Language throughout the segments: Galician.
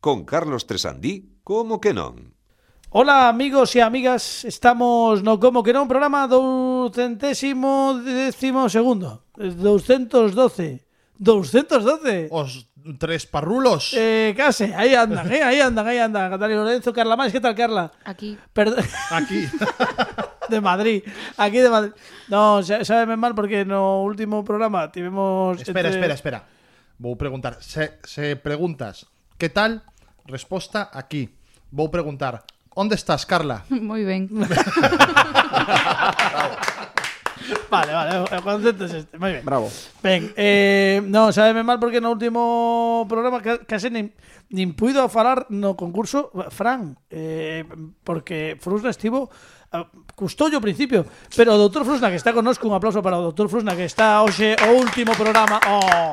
Con Carlos Tresandí, como que non? Ola amigos e amigas, estamos no Como que non programa doucentésimo décimo segundo 212 212 Os tres parrulos. Eh, case, aí andan, eh, aí andan, aí andan Catalina Lorenzo, Carla Máis, que tal Carla? Aquí. Perdón, Aquí. de Madrid, aquí de Madrid No, xa- sábeme mal porque no último programa tivemos espera, entre- espera, espera. Vou preguntar. Se, se preguntas, Que tal? Resposta aquí. Vou preguntar, onde estás, Carla? Moi ben. Vale, vale, o concepto es este, moi ben. Bravo. Ben, eh, non, sabeme mal porque no último programa case nin, nin puido falar no concurso Fran, eh, porque Frusna estivo ah, custollo ao principio, pero o doutor Frusna que está connosco, un aplauso para o doutor Frusna que está hoxe o último programa. Oh.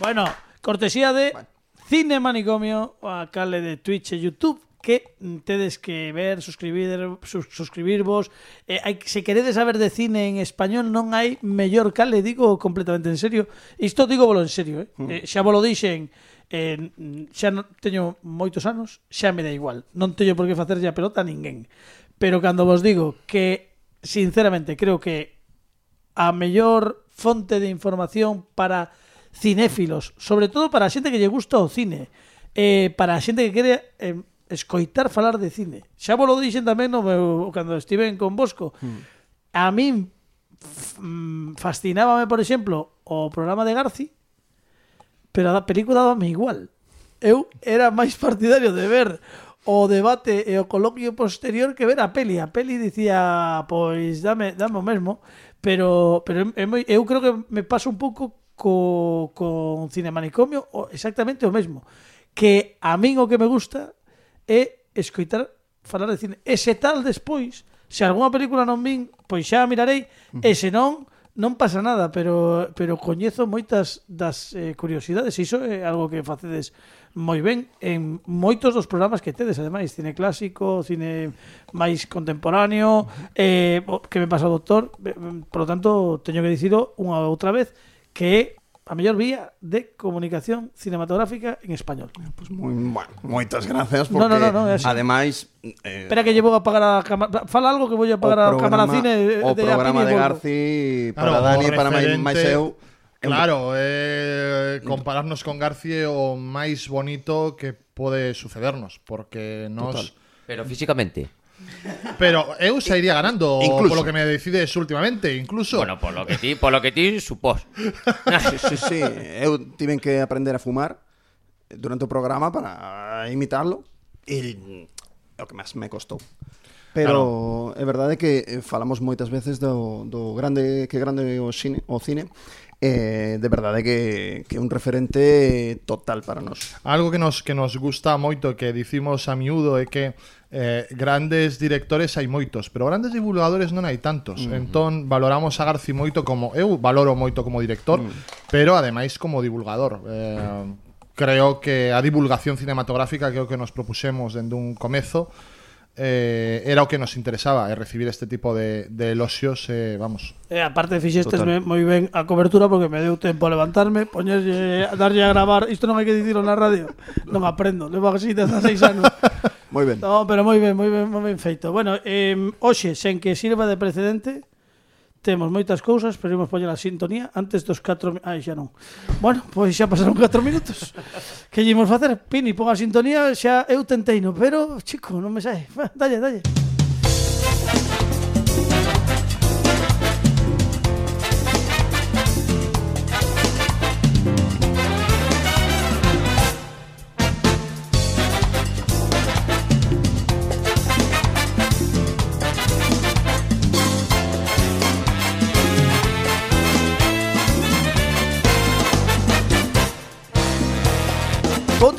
Bueno, Cortesía de bueno. Cine Manicomio, a cale de Twitch e Youtube que tedes que ver, suscribir, sus, suscribirvos. Eh, hai, se queredes saber de cine en español non hai mellor cale, digo completamente en serio. Isto digo bolo en serio, eh? Mm. eh xa volo dixen eh, xa non, teño moitos anos, xa me dá igual. Non teño por que facerlle a pelota a ninguén. Pero cando vos digo que sinceramente creo que a mellor fonte de información para cinéfilos, sobre todo para a xente que lle gusta o cine, eh, para a xente que quere eh, escoitar falar de cine. Xa vos lo dixen tamén no meu, cando estiven con Bosco. Mm. A min mm, fascinábame, por exemplo, o programa de Garci, pero a película dábame igual. Eu era máis partidario de ver o debate e o coloquio posterior que ver a peli. A peli dicía, pois dame, dame o mesmo, pero pero eu, eu creo que me pasa un pouco co, con Cine Manicomio o exactamente o mesmo. Que a min o que me gusta é escoitar falar de cine. E se tal despois, se algunha película non vin, pois xa a mirarei, e se non, non pasa nada, pero pero coñezo moitas das eh, curiosidades, iso é algo que facedes moi ben en moitos dos programas que tedes, ademais, cine clásico, cine máis contemporáneo, eh, que me pasa o doctor, eh, por lo tanto, teño que dicilo unha outra vez, que é a mellor vía de comunicación cinematográfica en español. Pues moi, bueno, moitas gracias porque no, no, no, no, ademais eh, Espera que llevo a pagar a cámara, fala algo que vou a pagar a cámara cine eh, de, o programa de, de Garci para claro, Dani para máis eu. Claro, eh, compararnos con Garci é o máis bonito que pode sucedernos porque nos Total. Pero físicamente Pero eu sairía ganando incluso. polo que me decides últimamente, incluso. Bueno, polo que ti, polo que ti supós. sí, sí, sí, eu tiven que aprender a fumar durante o programa para imitarlo e o que máis me costou. Pero claro. é verdade que falamos moitas veces do, do grande que grande o cine, o cine eh, de verdade que, que un referente total para nós. Algo que nos, que nos gusta moito que dicimos a miúdo é que eh, grandes directores hai moitos, pero grandes divulgadores non hai tantos. Uh -huh. Entón valoramos a Garci moito como eu valoro moito como director, uh -huh. pero ademais como divulgador. Eh, creo que a divulgación cinematográfica creo que nos propuxemos dende un comezo eh, era o que nos interesaba, eh, recibir este tipo de, de eloxios, eh, vamos. E eh, aparte fixestes moi ben a cobertura porque me deu tempo a levantarme, poñerlle, darlle a gravar, isto non hai que dicirlo na radio, non aprendo, levo así 16 anos. moi ben. No, pero moi ben, moi ben, moi ben feito. Bueno, eh, hoxe, sen que sirva de precedente, Temos moitas cousas, pero imos poñer a sintonía antes dos 4... Ai, xa non. Bueno, pois xa pasaron 4 minutos. que lle imos facer? Pini, pon a sintonía, xa eu tenteino, pero, chico, non me sai. Va, dalle, dalle.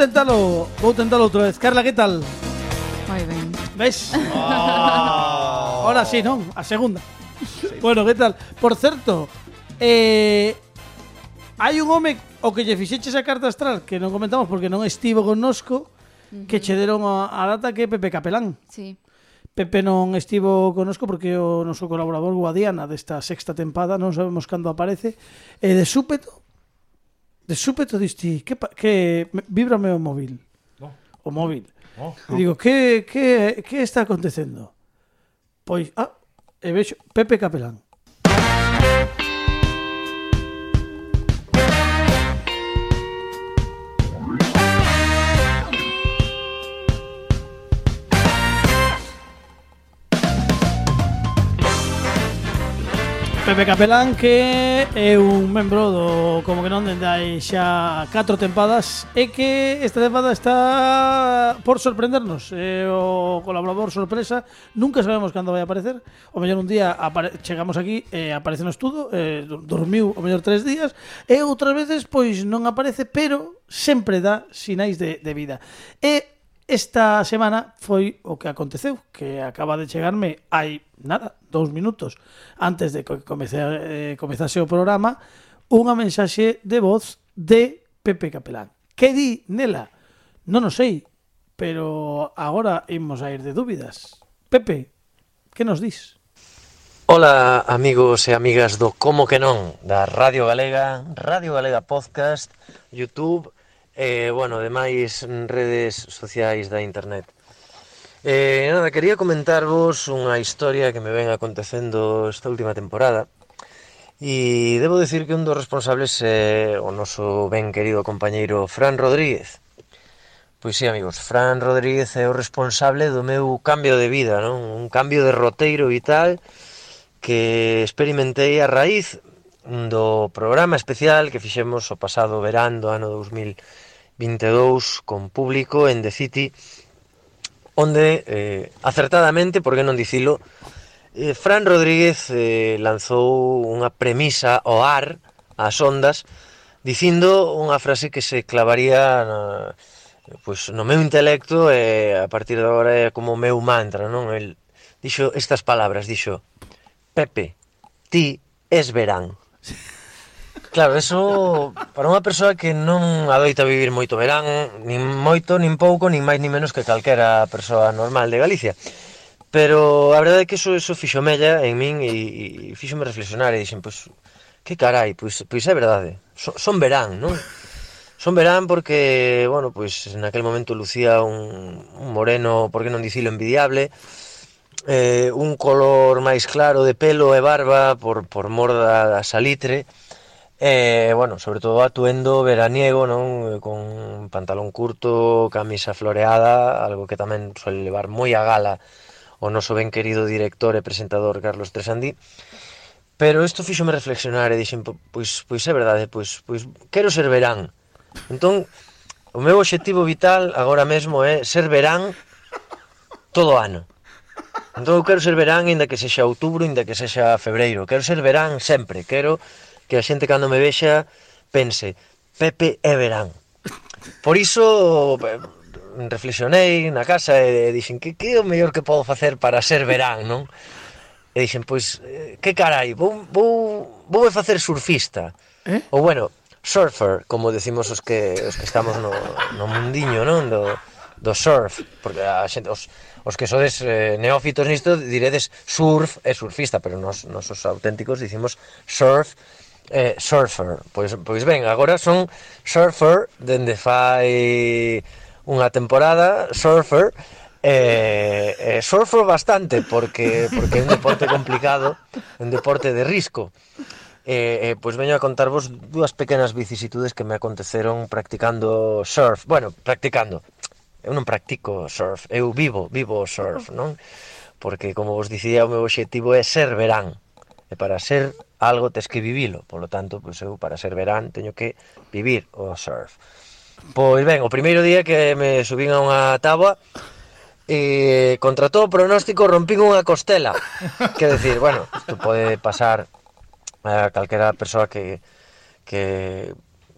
tentalo, vou tentalo outra vez. Carla, que tal? Moi ben. Ves? Ah. Ahora sí, non? A segunda. Sí. Bueno, que tal? Por certo, eh, hai un home o que lle fixeche esa carta astral que non comentamos porque non estivo connosco uh -huh. que che deron a, a data que é Pepe Capelán. Sí. Pepe non estivo conosco porque o noso colaborador Guadiana desta sexta tempada non sabemos cando aparece e de súpeto de súpeto diste, que, que vibrame o móvil. O móvil. oh. E digo, que, que, que está acontecendo? Pois, ah, e vexo, Pepe Capelán. Pepe Capelán que é un membro do Como que non dende hai xa 4 tempadas e que esta tempada está por sorprendernos. É o colaborador sorpresa. Nunca sabemos cando vai aparecer. O mellor un día chegamos aquí e aparece no estudo e dormiu o mellor tres días e outras veces pois non aparece pero sempre dá sinais de, de vida. E Esta semana foi o que aconteceu, que acaba de chegarme hai, nada, dous minutos antes de que comece, eh, comezase o programa, unha mensaxe de voz de Pepe Capelán. Que di nela? Non o sei, pero agora imos a ir de dúbidas. Pepe, que nos dis? Ola amigos e amigas do Como que non da Radio Galega, Radio Galega Podcast, Youtube e, bueno, demais redes sociais da internet. Eh, nada, quería comentarvos unha historia que me ven acontecendo esta última temporada e debo decir que un dos responsables é o noso ben querido compañeiro Fran Rodríguez. Pois sí, amigos, Fran Rodríguez é o responsable do meu cambio de vida, non? Un cambio de roteiro vital que experimentei a raíz do programa especial que fixemos o pasado verán do ano 2000 22 con público en The City onde eh, acertadamente, por que non dicilo, eh, Fran Rodríguez eh, lanzou unha premisa ao ar ás ondas dicindo unha frase que se clavaría na, pois, no meu intelecto e eh, a partir de agora é como o meu mantra, non? El dixo estas palabras, dixo Pepe, ti es verán. Claro, eso para unha persoa que non adoita vivir moito verán, nin moito, nin pouco, nin máis, nin menos que calquera persoa normal de Galicia. Pero a verdade é que eso, eso fixo mella en min e, e fixome reflexionar e dixen, pois, pues, que carai, pois, pois é verdade, son, son verán, non? Son verán porque, bueno, pois en aquel momento lucía un, un moreno, por que non dicilo, envidiable, eh, un color máis claro de pelo e barba por, por mor da, da salitre, E, bueno, sobre todo atuendo veraniego, non? Con pantalón curto, camisa floreada, algo que tamén suele levar moi a gala o noso ben querido director e presentador Carlos Tresandí. Pero isto fíxome reflexionar e dixen, pois, pois é verdade, pois, pois quero ser verán. Entón, o meu obxectivo vital agora mesmo é ser verán todo o ano. Entón eu quero ser verán, inda que sexa outubro, inda que sexa febreiro. Quero ser verán sempre, quero que a xente cando me vexa pense Pepe é verán. Por iso reflexionei na casa e dixen que que é o mellor que podo facer para ser verán, non? E dixen, pois, eh, que carai, vou, vou, vou me facer surfista. Eh? Ou bueno, surfer, como decimos os que, os que estamos no, no mundiño, non? Do, do surf, porque a xente, os, os que sodes eh, neófitos nisto diredes surf e surfista, pero nos, nos os auténticos dicimos surf eh, Surfer. Pois, pois ben, agora son Surfer dende fai unha temporada, Surfer, eh, eh, surfer bastante porque porque é un deporte complicado, un deporte de risco. Eh, eh, pois veño a contarvos dúas pequenas vicisitudes que me aconteceron practicando surf. Bueno, practicando. Eu non practico surf, eu vivo, vivo surf, non? Porque, como vos dicía, o meu obxectivo é ser verán. E para ser algo tes que vivilo, polo tanto, pois eu para ser verán teño que vivir o surf. Pois ben, o primeiro día que me subín a unha táboa e contra todo pronóstico rompín unha costela. Que decir, bueno, isto pode pasar a calquera persoa que que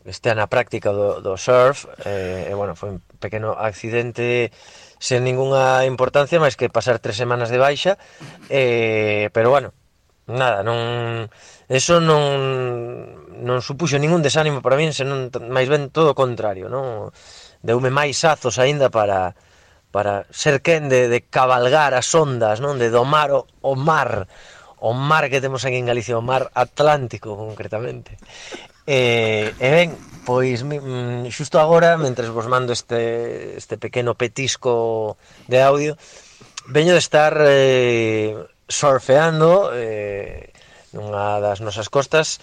estea na práctica do, do surf eh, e bueno, foi un pequeno accidente sen ningunha importancia máis que pasar tres semanas de baixa eh, pero bueno, nada, non eso non non supuxo ningún desánimo para min, senón máis ben todo o contrario, non? Deume máis azos aínda para para ser quen de, de cabalgar as ondas, non? De domar o, o mar, o mar que temos aquí en Galicia, o mar Atlántico concretamente. E, e ben, pois mm, xusto agora, mentre vos mando este, este pequeno petisco de audio, veño de estar eh, surfeando eh, nunha das nosas costas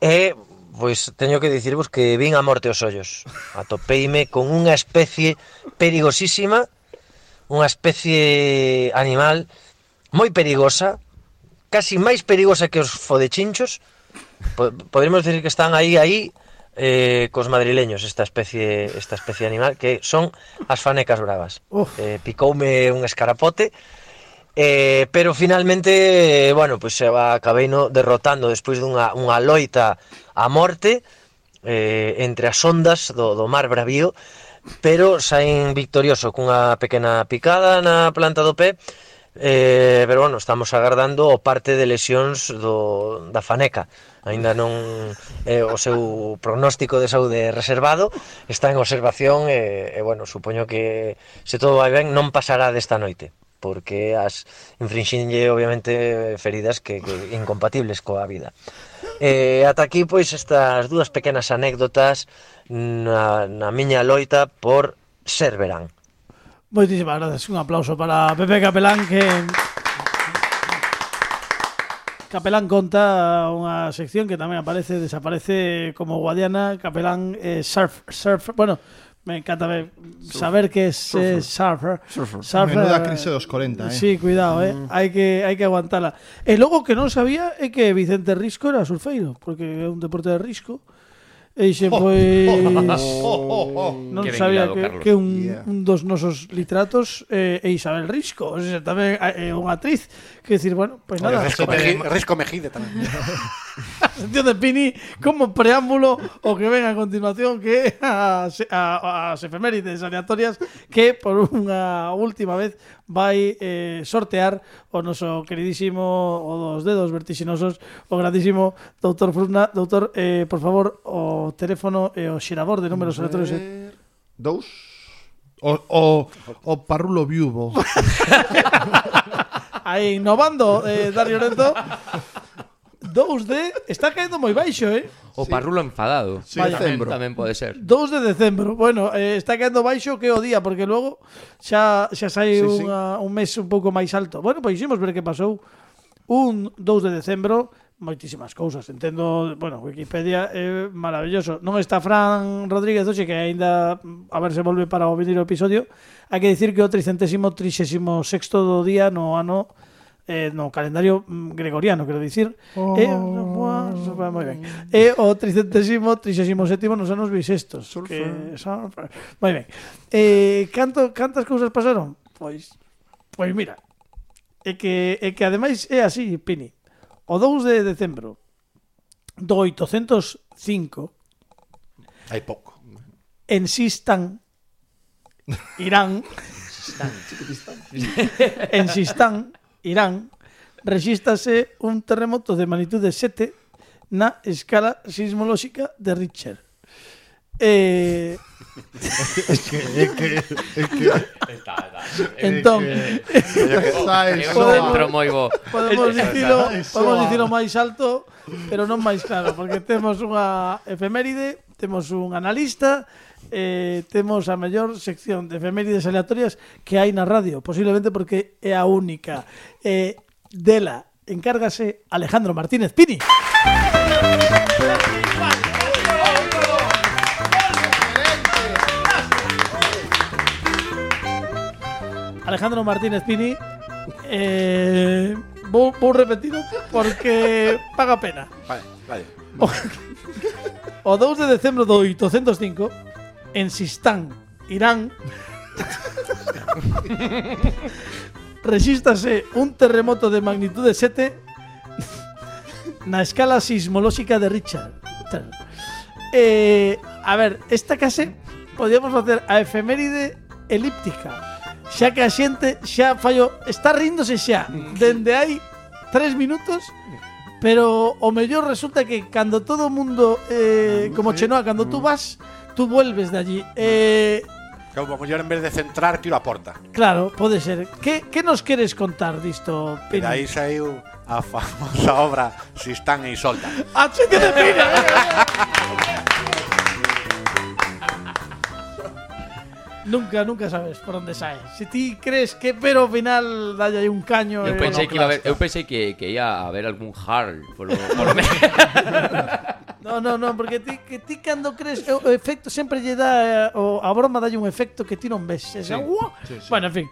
e pois teño que dicirvos que vin a morte os ollos. Atopeime con unha especie perigosísima, unha especie animal moi perigosa, casi máis perigosa que os fodechinchos. Podríamos decir que están aí aí eh, cos madrileños esta especie esta especie animal que son as fanecas bravas. Uf. Eh, picoume un escarapote Eh, pero finalmente, bueno, pois pues, acabei no derrotando despois dunha unha loita a morte eh, entre as ondas do, do mar bravío, pero saín victorioso cunha pequena picada na planta do pé, eh, pero bueno, estamos agardando o parte de lesións do, da faneca. Ainda non eh, o seu pronóstico de saúde reservado, está en observación e, eh, eh, bueno, supoño que se todo vai ben non pasará desta noite porque as infrinxinlle obviamente feridas que, que incompatibles coa vida. Eh, ata aquí pois estas dúas pequenas anécdotas na, na miña loita por ser verán. Moitísimas gracias, un aplauso para Pepe Capelán que Capelán conta unha sección que tamén aparece, desaparece como Guadiana, Capelán eh, surf, surf, bueno, Me encanta ver, saber que es surfer. Eh, surfer. surfer. surfer. Menuda crise dos 40, eh. Sí, cuidado, eh. Mm. Hai que hai que aguantala. E eh, logo que non sabía é que Vicente Risco era surfeiro, porque é un deporte de risco. E xe, oh, pois... Oh, oh, oh. non que sabía que, que un, yeah. un dos nosos literatos eh, é Isabel Risco. O sea, tamén é eh, unha actriz. Que decir, bueno, pois pues nada. Risco, Mejide, Risco Mejide tamén. Santiago de Pini? Como preámbulo o que ven a continuación que a, a, as efemérides aleatorias que por unha última vez vai eh, sortear o noso queridísimo o dos dedos vertixinosos o grandísimo doutor Frusna. Doutor, eh, por favor, o teléfono e eh, o xirador de números aleatorios. eh? Dous? O, o, o parrulo viuvo Aí innovando eh, Dario Lorenzo. 2 de... Está caendo moi baixo, eh? O parrulo enfadado. Sí, Vaya, decembro. Tamén, pode ser. 2 de decembro. Bueno, eh, está caendo baixo que o día, porque logo xa, xa sai sí, unha, sí. un mes un pouco máis alto. Bueno, pois ximos ver que pasou un 2 de decembro moitísimas cousas. Entendo, bueno, Wikipedia é maravilloso. Non está Fran Rodríguez hoxe que aínda a ver se volve para o venir o episodio. Hai que dicir que o tricentésimo, trixésimo sexto do día no ano eh, no calendario mm, gregoriano, quero dicir, oh. é, moi ben, Eh, o tricentésimo, trixésimo sétimo nos anos bisestos. Que son, moi ben. Eh, canto, cantas cousas pasaron? Pois, pois mira, é que, é que ademais é así, Pini. O 2 de decembro do 805 hai pouco. En Sistan Irán Sistan, en Sistan Irán, rexístase un terremoto de magnitude 7 na escala sismolóxica de Richter. Eh... é que, é que, é que... Está, está. Entón, podemos, moi bo. podemos dicilo, podemos dicilo máis alto, pero non máis claro, porque temos unha efeméride, temos un analista, eh, temos a mellor sección de efemérides aleatorias que hai na radio, posiblemente porque é a única. Eh, dela encárgase Alejandro Martínez Pini. Alejandro Martínez Pini eh, vou, vou repetido porque paga pena Vale, vale. O 2 de decembro do 805 en Sistán, Irán, resístase un terremoto de magnitude 7 na escala sismolóxica de Richard. Eh, a ver, esta case podíamos facer a efeméride elíptica. Xa que a xente xa fallo, está ríndose xa dende hai 3 minutos, pero o mellor resulta que cando todo o mundo eh, como Chenoa, cando tú vas, tú vuelves de allí. Eh, Como mellor en vez de centrar, tiro a porta. claro, pode ser. Que, que nos queres contar disto, Pini? aí saiu a famosa obra Si están e soltan. A chente de Pini, venga, venga. Nunca, nunca sabes por onde sae. Si ti crees que pero ao final dalle aí un caño Eu pensei que iba a ver, eu pensei que, que ia haber algún Harl polo, polo medio. No, no, no, porque ti, que ti cando crees o efecto sempre lle dá eh, o, a broma dalle un efecto que ti non ves. Sí, esa, sí, sí. Bueno, en fin.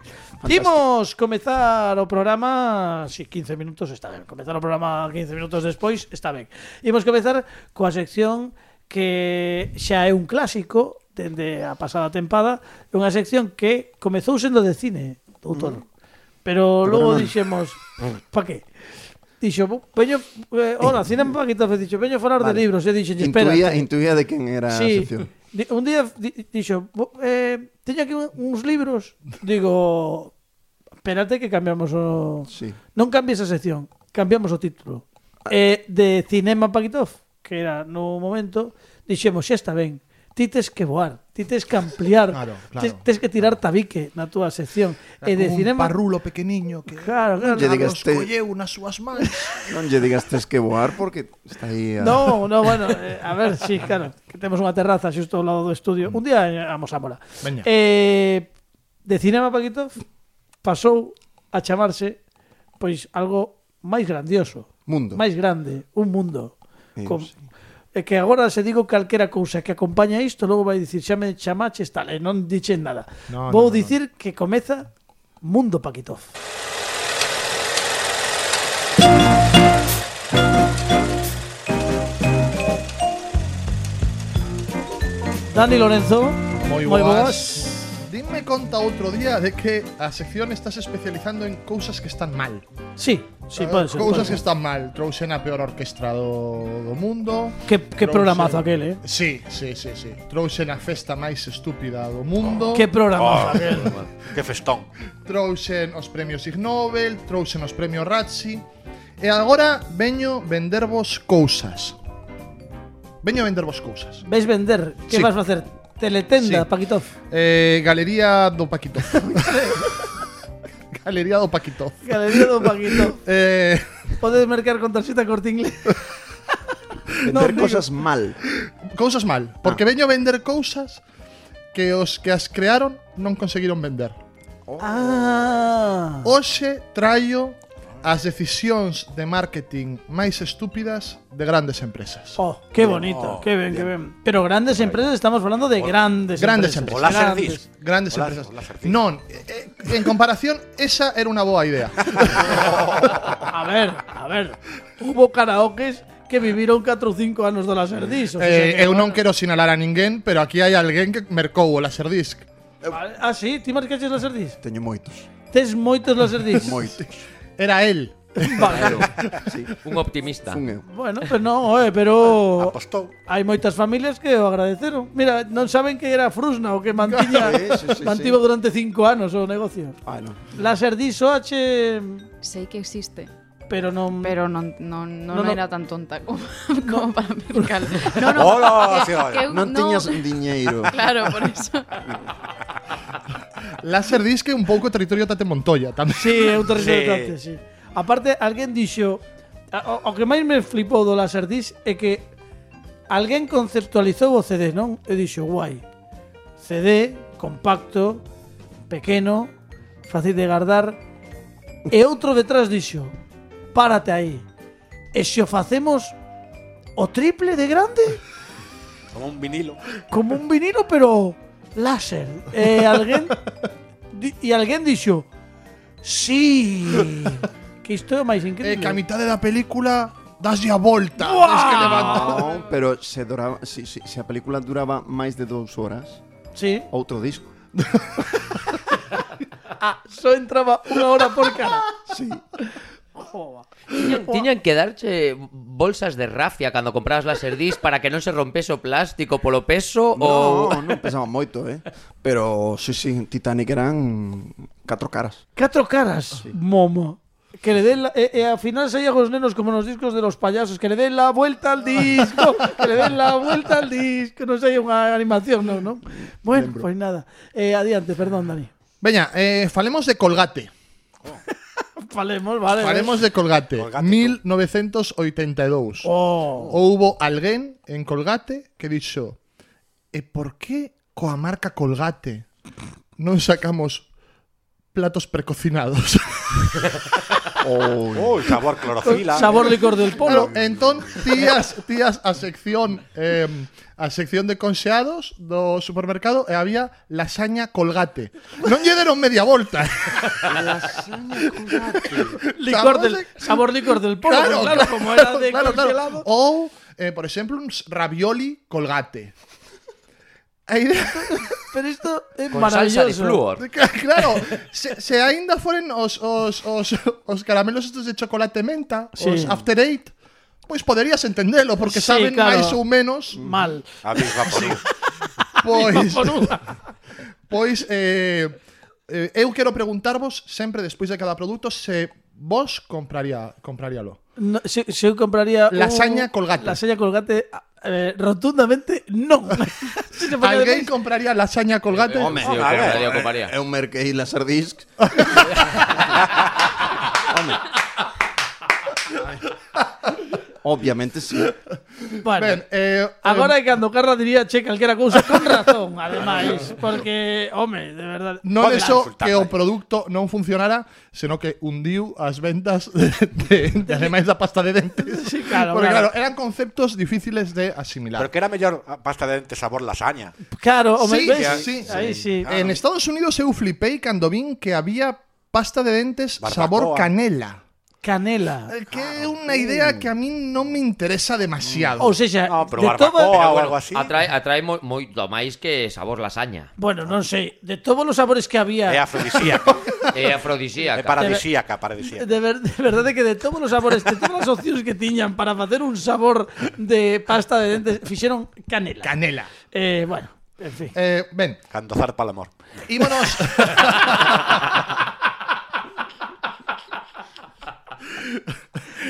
Imos comezar o programa, si sí, 15 minutos está ben. Comezar o programa 15 minutos despois está ben. Imos comezar coa sección que xa é un clásico dende a pasada tempada, é unha sección que comezou sendo de cine, doutor. Mm. Pero, logo dixemos, pa que? Dixo, veño, eh, hola, cinema paquito, dixo, veño falar vale. de libros, e dixo, espera. Intuía, intuía de quen era sí. a sección. Di, un día di, dixo, eh, teño aquí uns libros, digo, espérate que cambiamos o... Sí. Non cambies a sección, cambiamos o título. Eh, de Cinema Paquitov, que era no momento, dixemos, xa está ben ti tes que voar, ti tes que ampliar, claro, claro, tes, tes que tirar claro. tabique na túa sección. Era e de cinema... Un parrulo pequeniño que claro, claro, non lle digas te... colleu nas súas mans. non lle digas tes que voar porque está aí... A... No, no, bueno, eh, a ver, sí, claro, que temos unha terraza xusto ao lado do estudio. Mm. Un día vamos a mola. Veña. Eh, de cinema, Paquito, pasou a chamarse pois algo máis grandioso. Mundo. Máis grande, un mundo. Dios, con, sí é que agora se digo calquera cousa que acompaña isto, logo vai dicir xa me chamaches tal, e non dichen nada. No, Vou no, no, dicir que comeza Mundo Paquitov. Dani Lorenzo, Moi moi boas. dime conta outro día de que a sección estás especializando en cousas que están mal. Sí, sí, pode ser. Cousas que están mal. Trouxen a peor orquestra do, do mundo. Que, que trouxen... programazo aquel, eh? Sí, sí, sí, sí. Trouxen a festa máis estúpida do mundo. Oh, que programazo oh, aquel. que festón. Trouxen os premios Ig Nobel, trouxen os premios Razzi. E agora veño vendervos cousas. Veño a vendervos cousas. Ves vender? Que sí. vas facer? Teletenda, Sí. Paquitov. Eh, Galería do Paquito. Galería do Paquito. Galería do Paquitov. Eh, Podes mercar con tarxeta corte inglés. Vender digo. cosas mal. cousas mal, porque veño vender cousas que os que as crearon non conseguiron vender. Ah. Hoxe traio as decisións de marketing máis estúpidas de grandes empresas. Oh, que bonito, oh, que ben, que ben. Pero grandes empresas estamos falando de grandes, grandes empresas. empresas. Grandes, grandes empresas. Non, eh, en comparación esa era unha boa idea. a ver, a ver. Hubo karaokes que viviron 4 ou 5 anos do Laserdisc. O sea, eh, que, eu non quero sinalar a ninguén, pero aquí hai alguén que mercou o Laserdisc. Ah, sí? Ti marcaches Laserdisc? Teño moitos. Tes moitos Laserdisc? moitos. Era él. Vale. sí. Un optimista. Fun eu. Bueno, pues no, oe, pero Apostou. hai moitas familias que o agradeceron. Mira, non saben que era Frusna o que mantiña, Sí, sí, sí, mantivo sí. durante cinco anos o negocio. Ah, no. Láser diso H, Sei que existe, pero non... pero non, non, non, No, no. era tan tonta como, como para mercar. No, no. Hola, que- que eu Non tiñas diñeiro. Claro, por iso. Láser dis que un pouco territorio Tate Montoya tamén. Sí, é un territorio sí. Tate, sí. Aparte, alguén dixo... O, o que máis me flipou do Láser dis é que alguén conceptualizou o CD, non? E dixo, guai, CD, compacto, pequeno, fácil de guardar. E outro detrás dixo, párate aí. E se o facemos o triple de grande? Como un vinilo. Como un vinilo, pero láser. E eh, alguén di, e alguén dixo, "Sí." Que isto é o máis increíble. Eh, que a mitade da película daslle a volta, tes que levantar. No, pero se duraba, si, si, se a película duraba máis de dous horas, Sí. outro disco. ah, só entraba unha hora por cara. Sí. Oh. Tiñan, tiñan que darche bolsas de rafia cando comprabas las Erdis para que non se rompese o plástico polo peso no, ou... Non, non pesaba moito, eh? Pero, sí, sí, Titanic eran catro caras. Catro caras? Sí. Momo. Que le den la, e, e, al final se llega los nenos como los discos de los payasos, que le den la vuelta al disco, que le den la vuelta al disco, no sei unha animación, non, non? Bueno, Lembro. pois pues nada. Eh, adiante, perdón, Dani. Veña, eh, falemos de Colgate. Oh. Falemos, vale. Falemos de Colgate. Colgate 1982. Oh. Houbo alguén en Colgate que dixo e por que coa marca Colgate non sacamos platos precocinados? Uy, sabor clorofila. Sabor licor del polo. Claro, entón, tías, tías a sección eh, a sección de conxeados do supermercado e había lasaña colgate. Non lle deron media volta. lasaña colgate. Licor del, sabor licor del polo, claro, claro, claro como era de claro, congelado. Claro. Ou, eh, por exemplo, uns ravioli colgate. A idea... Pero isto é Con maravilloso. Con salsa de flúor. Claro, se, se aínda foren os, os, os, os caramelos estos de chocolate menta, sí. os After Eight, pois pues poderías entendelo, porque sí, saben claro. máis ou menos... Mal. A bisba por Pois... pois... Eh, eh, eu quero preguntarvos sempre despois de cada produto se vos compraría compraríalo. No, se, se eu compraría lasaña un, colgate. Lasaña colgate Eh, rotundamente no. ¿Alguien compraría lasaña colgate? Hombre. Es eh, un merque Obviamente sí. Bueno, ben, eh, agora é cando Carla diría che calquera cousa con razón, ademais, porque, home, de verdade. Non é só que o produto non funcionara, senón que hundiu as ventas de, de, de ademais da pasta de dentes. Sí, claro, porque claro. claro, eran conceptos difíciles de asimilar. Pero que era mellor pasta de dentes sabor lasaña. Claro, home, sí, ves? sí, sí. Aí sí. Claro. En Estados Unidos eu flipei cando vin que había pasta de dentes Barbacoa. sabor canela canela. Eh, que é unha idea que a min non me interesa demasiado. Mm. Ou seja, no, pero de barbacoa todo... ou algo así. Atrae, atrae mo, moito máis que sabor lasaña. Bueno, non sei, de todos os sabores que había... É afrodisíaca. é afrodisíaca. É paradisíaca, paradisíaca. De, ver, de verdade que de todos os sabores, de todas as opcións que tiñan para facer un sabor de pasta de dentes, fixeron canela. Canela. Eh, bueno, en fin. Eh, ben. Cando zarpa el amor. Ímonos...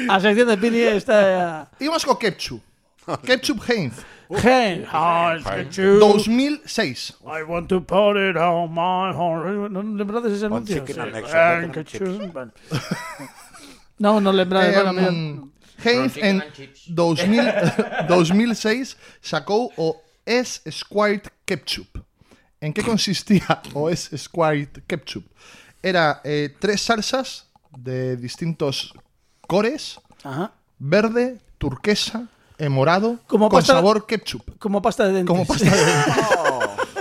A sección de Pini está... ímonos co ketchup. Ketchup Heinz, it's ketchup. 2006. I want to put it on my heart. Lembrades ese anuncio? ketchup. No. Eh, bueno, mira. mm, Heinz en and chips. 2000, 2006 sacou o S Squared Ketchup. En que consistía o S Squared Ketchup? Era eh, tres salsas de distintos cores, Ajá. verde, turquesa e morado, Como con pasta- sabor ketchup. Como pasta de dentes. Como pasta de dentes.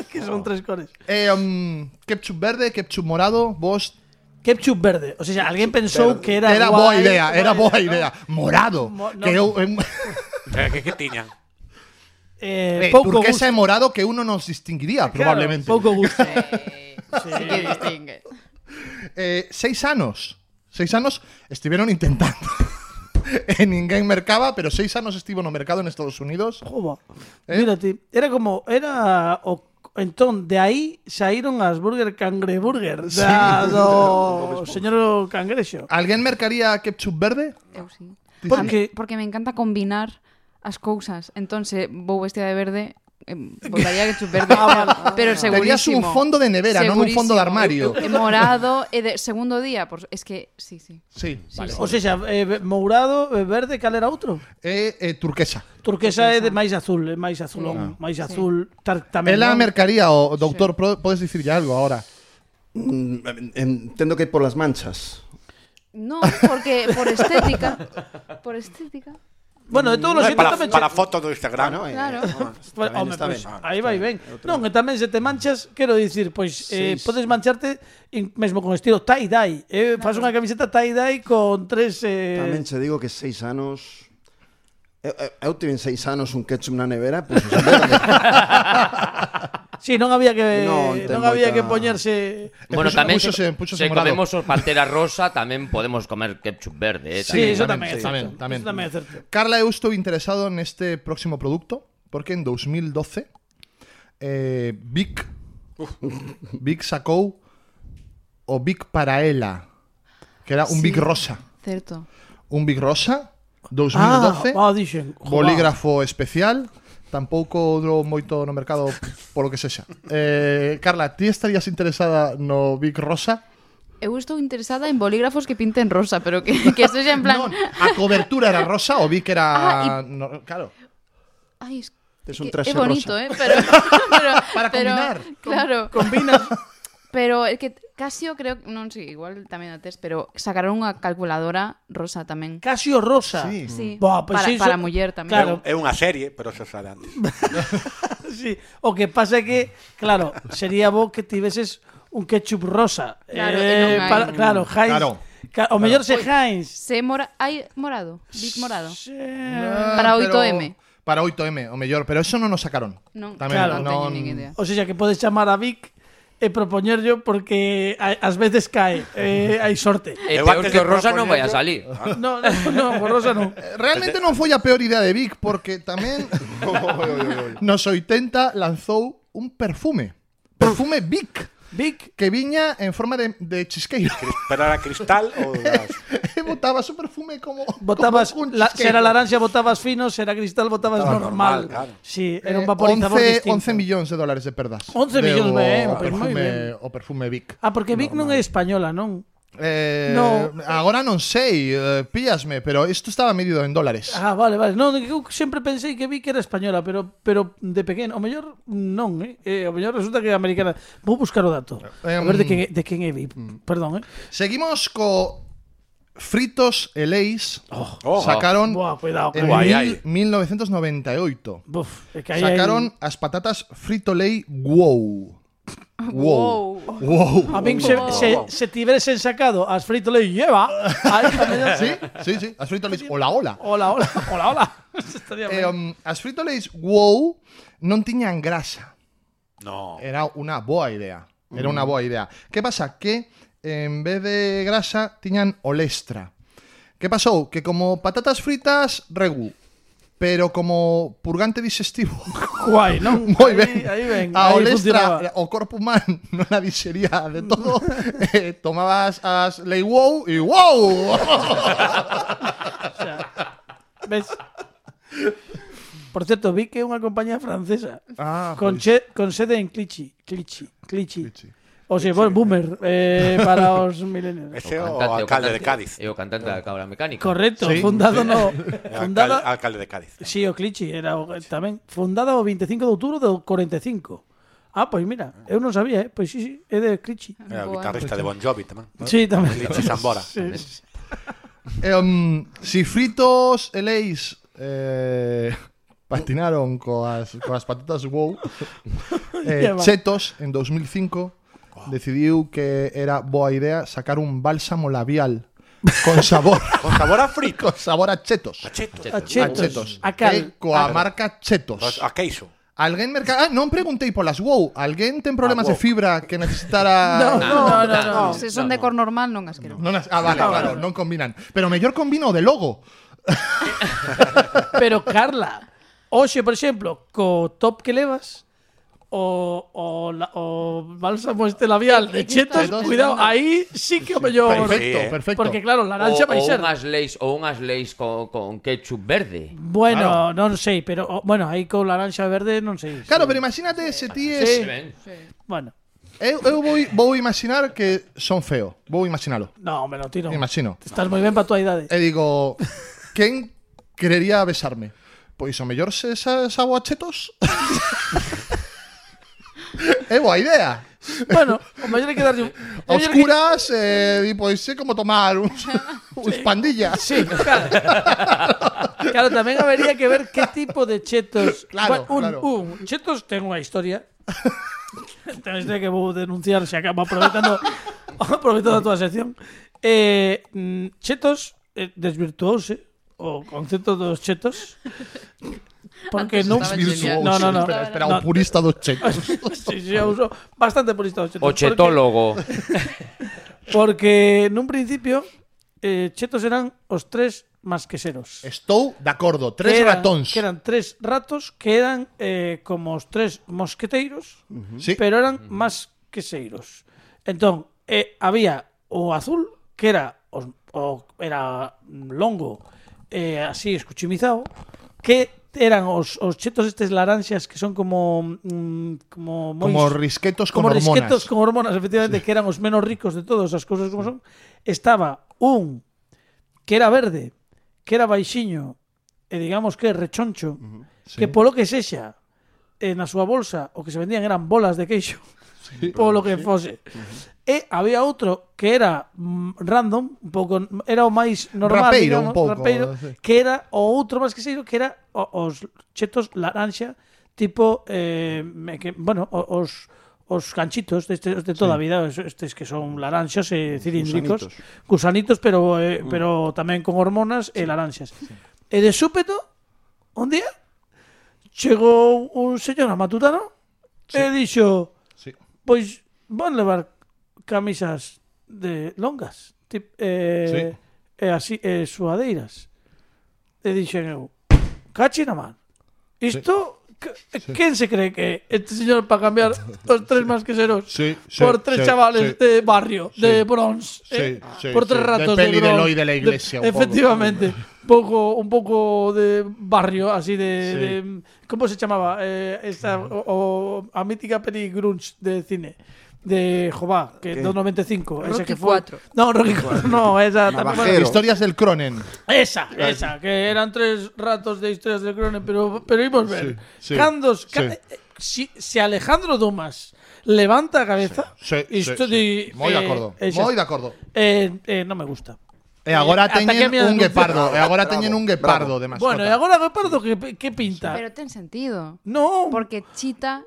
que son tres cores. Eh, um, ketchup verde, ketchup morado, vos Ketchup verde. O sea, alguén pensou que era era boa guai, idea, era boa idea. idea. Morado, Mo- no. que em, Eh? Eh, eh, turquesa e gusto. morado que uno nos distinguiría Claro, probablemente. pouco gusto. Sí que distingue. Eh, seis anos. Seis anos estiveron intentando. e ninguén mercaba, pero seis anos estivo no mercado en Estados Unidos. Jova. Eh? Mira ti, era como era o entón de aí saíron as Burger Cangreburger da sí. do señor Cangrexo. Alguén mercaría ketchup verde? Eu sí. Porque porque me encanta combinar as cousas. Entón, vou vestida de verde, Botaría verde, ah, pero segurísimo. Un fondo de nevera, non un fondo de armario. E morado, e de segundo día, por, es que, sí, sí. Sí, sí, vale. sí. O sea, eh, mourado, eh, verde, cal era outro? Eh, eh, turquesa. Turquesa é de máis azul, é máis azulón, sí. máis ah. azul. Sí. Tar, tamén, Ela no? mercaría, o doutor, sí. podes dicir algo ahora? Mm, entendo que por las manchas. No, porque por estética. por estética. Bueno, de todos os sitios para, tamén para che... fotos do Instagram, ¿no? claro. eh, pues, home, está pues, ben. aí vai ben. Non, e tamén se te manchas, quero dicir, pois eh, podes mancharte in, mesmo con estilo tie-dye. Eh, faz fas unha camiseta tie-dye con tres eh... Tamén che digo que seis anos Eu, eu, eu tive seis anos un ketchup na nevera, pois pues, Sí, non había que non, non había moita... que poñerse Bueno, puxo, tamén puxo se, puxo se, se comemos os pantera rosa, tamén podemos comer ketchup verde, eh. Sí, tamén, eso tamén, sí. tamén, tamén. Eso tamén é certo. Carla, eu estou interesado neste próximo produto porque en 2012 eh Vic Vic sacou o Vic Paraela, que era un sí, Vic rosa. Certo. Un Vic rosa 2012, ah, ah, dixen, bolígrafo especial tampouco dro moito no mercado polo que sexa. Eh, Carla, ti estarías interesada no Big Rosa? Eu estou interesada en bolígrafos que pinten rosa, pero que, que sexa en plan... non, a cobertura era rosa, o Big era... Ah, y... no, claro. Ai, es que... Es un traxe é bonito, rosa. eh, pero, pero, para pero, combinar. Claro. Com, combina pero é que Casio creo, non sei, igual tamén a tes, pero sacaron unha calculadora rosa tamén. Casio Rosa. Sí. Sí. Buah, pues para, iso- para muller tamén. Claro. É unha serie, pero eso sale antes. Sí. O que pasa é que, claro, sería bo que tiveses un ketchup rosa. Claro, Eh, non hai. para- claro, Heinz. Claro. O mellor se Heinz. Se mora, hai morado, Big morado. Sí. Para pero- 8M. Para 8M, o mellor, pero eso non nos sacaron. Non, Tamén Claro. non teño nin idea. O sea, que podes chamar a Vic e propoñerllo porque ás veces cae, eh, hai sorte. É peor que o Rosa non vai a salir. No, no, no, por Rosa non. Eh, realmente non foi a peor idea de Vic porque tamén nos 80 lanzou un perfume. Perfume Vic. Vic que viña en forma de, de chisqueiro. Pero era cristal ou das... e botabas o perfume como botabas como la, xera laranxa botabas fino, xera cristal botabas Botaba normal. normal claro. Sí, era un eh, vaporizador eh, 11, distinto. 11 millóns de dólares de perdas. 11 millóns, ben, o, perfume, o perfume Vic. Ah, porque Vic normal. non é española, non? Eh, no, agora non sei, eh, pero isto estaba medido en dólares. Ah, vale, vale. Non, eu sempre pensei que vi que era española, pero pero de pequeno, o mellor non, eh? eh o mellor resulta que é americana. Vou buscar o dato. Eh, a ver de quen é, de quen é vi. Mm. Perdón, eh. Seguimos co Fritos e Leis oh, oh, sacaron Buah, cuidado, en guay, mil, 1998. Buf, é que aí, sacaron as patatas Frito Lay Wow. Wow. Wow. A min se, se, se tiveresen sacado as frito lei lleva. Sí, sí, sí. As Frito Lays Hola, hola. Hola, hola, hola, hola. Eh, um, as Frito Lays Wow non tiñan grasa. No. Era unha boa idea. Era unha boa idea. Que pasa? Que en vez de grasa tiñan olestra. Que pasou? Que como patatas fritas, regu. pero como purgante digestivo. Guai, non? Moi ben. Aí, ahí ben. A aí olestra, funcionaba. o corpo humano non a dixería de todo. eh, tomabas as lei wow e wow. ves? Por certo, vi que é unha compañía francesa ah, con, che, con sede en Clichy, Clichy, Clichy. Clichy. Oxe, bueno, boomer eh, para os millennials. Ese é o, o alcalde de Cádiz. E o cantante da Cabra Mecánica. Correcto, sí. fundado no... Fundado, Alcal, alcalde de Cádiz. Sí, o Clichi era o, eh, tamén. Fundado o 25 de outubro do 45. Ah, pois mira, eu non sabía, eh? Pois sí, sí, é de Clichi. É o guitarrista de pois Bon Jovi tamén. Sí, tamén. Clichi Sambora. Sí, sí. um, si fritos eleis eh, patinaron coas, coas patatas wow eh, chetos en 2005 decidiu que era boa idea sacar un bálsamo labial con sabor. con sabor a frito. Con sabor a chetos. A chetos. A chetos. A, chetos. a, cal. Eh, coa a marca Chetos. A queixo. Alguén merca... Ah, non preguntei polas WoW. Alguén ten problemas ah, wow. de fibra que necesitara... no, no, no, no, no, no. Se son de cor normal non as quero. Non as... Ah, vale, claro, non combinan. Pero mellor combino o de logo. Pero Carla, hoxe, por exemplo, co top que levas, o, o, la, o bálsamo este labial de chetos, cuidado, ahí sí que o mellor. Perfecto, sí, eh. perfecto. Porque claro, laranxa vai ser. Unhas leis, ou unhas leis con, con ketchup verde. Bueno, claro. non sei, pero o, bueno, aí con laranxa verde non sei. Claro, sí. pero imagínate se ti es... Sí. sí. Bueno. Eu, eu vou, vou imaginar que son feo. Vou imaginalo. No, me lo tiro. Imagino. Estás moi ben para tua idade. E digo, quen querería besarme? Pois o mellor se, esa, se, se chetos. É boa idea. Bueno, o mellor hai que darlle... un... mellor que- Oscuras, eh, e pois sei como tomar uns, uns pandillas. Sí, claro. claro, tamén habería que ver que tipo de chetos... Claro, un, claro. un, chetos ten unha historia. ten unha historia que vou denunciar se acaba aproveitando aproveitando a túa sección. Eh, mm, chetos eh, desvirtuouse o concepto dos chetos porque Antes non virtuoso, no, no, no. Espera, espera, no. o purista dos chetos. sí, sí, eu uso bastante purista dos chetos. O chetólogo. Porque, porque nun principio eh, chetos eran os tres masqueseros. Estou de acordo, tres que eran, ratóns. Que eran tres ratos que eran eh, como os tres mosqueteiros, uh -huh. sí. pero eran uh -huh. masqueseiros. Entón, eh, había o azul, que era os, o, era longo, eh, así escuchimizado, que eran os, os chetos estes laranxas que son como mm, como mois, como risquetos con como hormonas. risquetos con hormonas, efectivamente, sí. que eran os menos ricos de todas as cousas como son. Estaba un que era verde, que era baixiño, e digamos que rechoncho, uh -huh. sí. que polo que sexa eh, na súa bolsa o que se vendían eran bolas de queixo. Sí, polo que sí. fose. Uh -huh. E había outro que era mm, random, un pouco era o máis normal, rapeiro, digamos, un pouco, rapeiro, sí. que era o outro máis que seiro que era os chetos laranxa tipo eh, que, bueno, os os canchitos destes de toda sí. a vida, estes que son laranxas e eh, cilíndricos, gusanitos, gusanitos pero eh, mm. pero tamén con hormonas sí. e laranxas. Sí. E de súpeto, un día chegou un señor a matutano sí. e dixo, sí. pois van levar camisas de longas, tip, eh, sí. e así eh, suadeiras. E dixen eu, cachi na man. Isto sí. Sí. Se cree que este señor para cambiar os tres masqueseros sí, sí, por tres chavales de barrio, de bronze, eh, por tres ratos de, peli de, bronze, de, de la iglesia? De, un efectivamente, poco. un poco de barrio, así de. ¿Cómo se llamaba? Eh, esta, o, o, a mítica peli grunge de cine. De Jová, que ¿Qué? do 95, esa Rocky que foi. 4. No, Rocky 4, no, esa Navajero. Historias del Cronen. esa, esa, que eran tres ratos de historias de Cronen, pero pero imos ver. Sí, sí, Cando sí. ca- eh, si, si Alejandro Dumas levanta a cabeza, Sí, isto sí, di sí. Moi de eh, acordo. esa- Moi de acordo. eh, eh, non me gusta. E agora Ata que teñen un guepardo, e agora teñen un guepardo de mascota. Bueno, e agora Guepardo que que pinta? Pero ten sentido. No, Porque Chita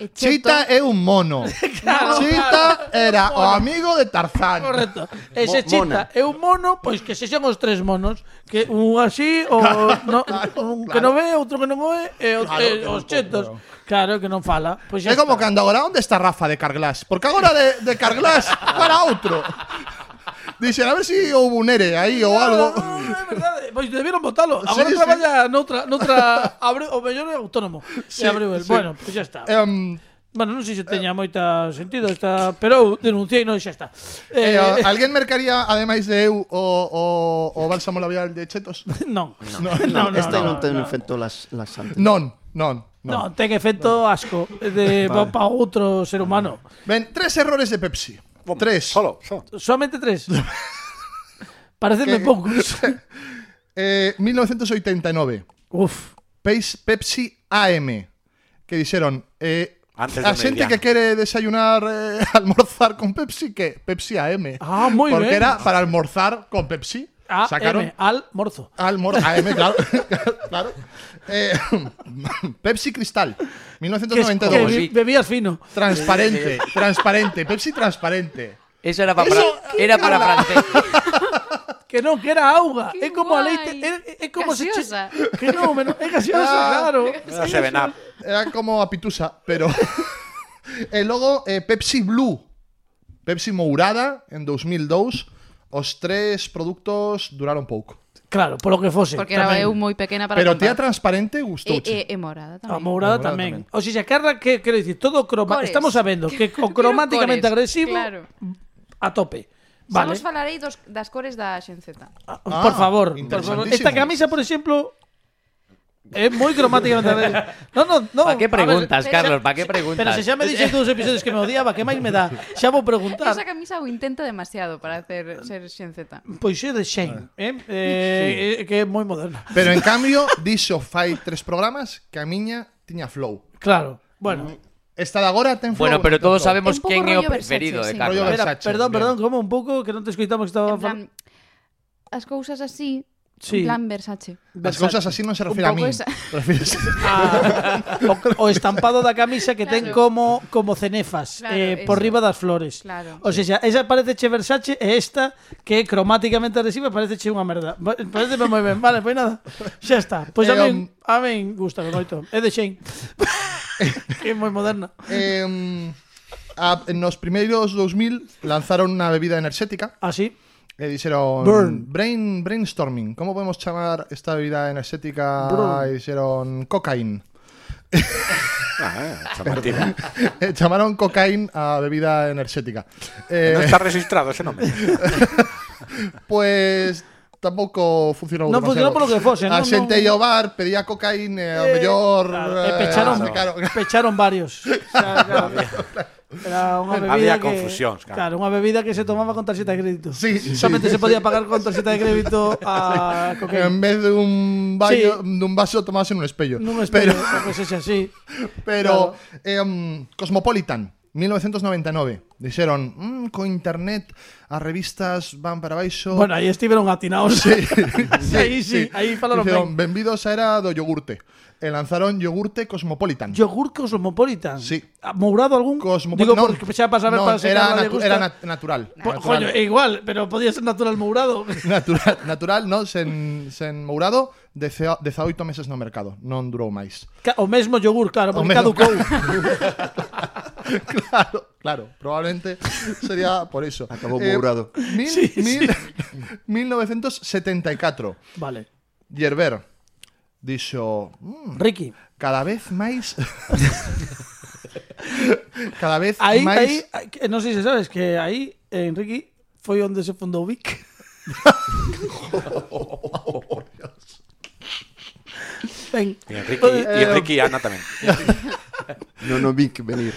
Cheto. Chita é un mono. claro, Chita claro. era mono. o amigo de Tarzán. Correcto. Ese Mo Chita mona. é un mono, pois que se xan os tres monos, que un así o no, claro, un que non ve, outro que non ve e os, claro, eh, os chetos. Claro, que non fala. Pois é como cando agora onde está Rafa de Carglass, porque agora de, de Carglass para outro. Dixen, a ver se si houve un ere aí ou algo. No, no, é verdade. Pois debieron votalo. Agora sí, traballa sí. noutra, noutra abre, o mellor é autónomo. Sí, e abriu el. Sí. Bueno, pois pues xa está. Um, Bueno, non sei se teña moita sentido esta, pero eu denunciei, non xa está. Eh, eh, eh alguén mercaría ademais de eu o o o bálsamo labial de Chetos? non. Non, non, non. Este non, non ten no, efecto las las antes. Non, non. Non, no, ten efecto asco de vale. para outro ser humano. Ben, tres errores de Pepsi. Tres. Solo, solo. Solamente tres. Parecenme poucos. Eh, 1989. Uf. Peis- Pepsi AM. Que dixeron, eh, Antes a mediano. que quere desayunar, eh, almorzar con Pepsi, que Pepsi AM. Ah, moi Porque ben. era para almorzar con Pepsi. A Sacaron M, al morzo. Almor AM, claro. claro. Eh, Pepsi Cristal, Que, 1992. que be- bebías fino. Transparente, transparente, Pepsi transparente. Eso era para, Eso- era para francés. Que non, que era auga. Que É como a guai. leite. É, é como se Gaseosa. Que non, men- é gaseosa, Ah. claro. Era Seven Up. Era como a pitusa, pero. e logo eh, Pepsi Blue. Pepsi Mourada en 2002. os tres produtos duraron pouco. Claro, polo que fose. Porque era tamén. eu moi pequena para Pero tía comprar. transparente gustou. E, e, e morada ah, tamén. A mourada Mourada tamén. tamén. O sea, Carla, que quero dicir, todo o croma... Cores. Estamos sabendo que o cromáticamente cores, agresivo claro. a tope. Vale. Vale. Vamos falarei dos, das cores da Xenzeta. Ah, Por favor, por favor. interesantísimo. Esta camisa, por exemplo, É moi cromáticamente bello. No, no, no. Pa que preguntas, ver, Carlos? Pa que preguntas? Pero se xa me dixes dous episodios que me odiaba, que máis me dá? Xa vou preguntar. Esa camisa o intenta demasiado para hacer ser Xen Z. Pois é de Shane, ah. eh? eh sí. Eh, que é moi moderna. Pero en cambio, dixo fai tres programas que a miña tiña flow. Claro. Bueno, Esta de agora ten flow. Bueno, pero todos sabemos quen é o preferido Versace, de Carlos. Sí. Versace, perdón, bien. perdón, como un pouco que non te escoitamos que estaba... Plan, as cousas así Sí. En plan Versace. As Versace. cousas así non se refire a mí. Esa... a, o, ah. o estampado da camisa que claro. ten como como cenefas claro, eh, eso. por riba das flores. Claro. O sea, esa parece che Versace e esta que é cromáticamente adhesiva parece che unha merda. Parece moi ben. Vale, pois nada. Xa está. Pois pues eh, a min, um, a min gusta moito. É de Shane. que é moi moderna. Eh, a, nos primeiros 2000 lanzaron unha bebida enerxética. Ah, sí? Le dijeron Brain, brainstorming. ¿Cómo podemos llamar esta bebida energética? Dijeron cocaine. Ah, Llamaron cocaína a bebida energética. No eh, está registrado ese nombre. pues tampoco funcionó. No funcionó por lo que fuese. ¿no? Eh, eh, a gente no, bar pedía cocaína, a eh, lo mejor. Claro, eh, pecharon, claro. pecharon, varios. O sea, Era unha bebida Había que, confusións, claro. claro. unha bebida que se tomaba con tarxeta de crédito. Sí, sí, Somente sí. se podía pagar con tarxeta de crédito a cocaína. En vez de un baño, sí. dun vaso tomase nun espello. Nun espello, pero, pues ese así. Pero claro. eh, Cosmopolitan 1999 Dixeron, mmm, co internet as revistas van para baixo Bueno, aí estiveron atinados sí. sí, sí, sí. aí falaron Dixeron, ben. benvidos a era do yogurte E lanzaron yogurte Cosmopolitan. Yogur Cosmopolitan. Sí. ¿Mourado algún? Cosmopo- Digo, non, porque para saber non, para se era, natu- gusta. era nat- natural. Coño, igual, pero podía ser natural mourado. natural, natural, no, sen, sen mourado, dece- 18 meses no mercado, non durou máis. Ca- O mesmo yogur, claro, O porque caducou. claro, claro, probablemente sería por eso. Eh, Acabou mourado. Mil, Sí, sí. mil, 1974. Vale. Yerber dixo, "Mm, Ricky, cada vez máis cada vez aí, máis aí, non sei se sabes que aí, en Ricky, foi onde se fundou Vic. Ben, Y Enrique, y Enrique y Ana tamén. Non o vi que venir.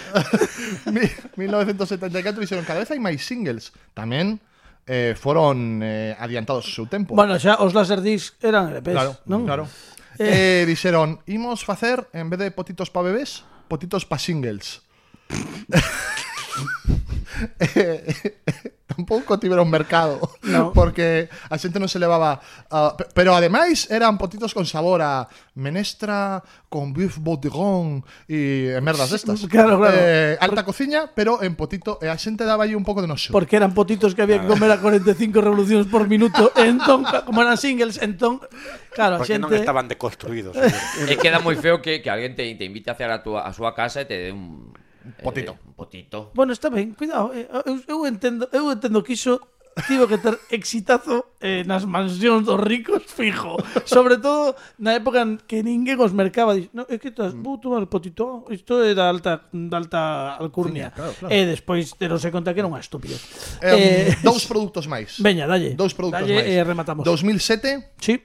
Mi- 1974 dixeron cada vez hai máis singles. Tamén eh, foron eh, adiantados o seu tempo. bueno, xa os Laserdisc eran LPs, claro, non? claro. Eh, dixeron, imos facer, en vez de potitos pa bebés, potitos pa singles. eh, tampouco tiveron mercado no. porque a xente non se levaba uh, ah, pero ademais eran potitos con sabor a menestra con beef bourguignon e merdas destas claro, claro. Eh, alta Por... cociña pero en potito. E a xente daba aí un pouco de noxo porque eran potitos que había que comer a 45 revolucións por minuto entón como eran singles entón claro porque a xente non estaban deconstruídos e queda moi feo que, que alguén te, te invite a hacer a, tua, a súa casa e te dé un potito. Eh, potito. Bueno, está ben, cuidado. Eh, eu, eu, entendo, eu entendo que iso tivo que ter exitazo eh, nas mansións dos ricos fijo. Sobre todo na época en que ninguén os mercaba. Dix, no, é que estás, mm. vou tomar potito. Isto é da alta, da alta alcurnia. Sí, claro, claro. E despois terose conta que era unha estúpida. Eh, um, eh, dous produtos máis. Veña, dalle. Dous produtos dalle, máis. Eh, rematamos. 2007. Sí.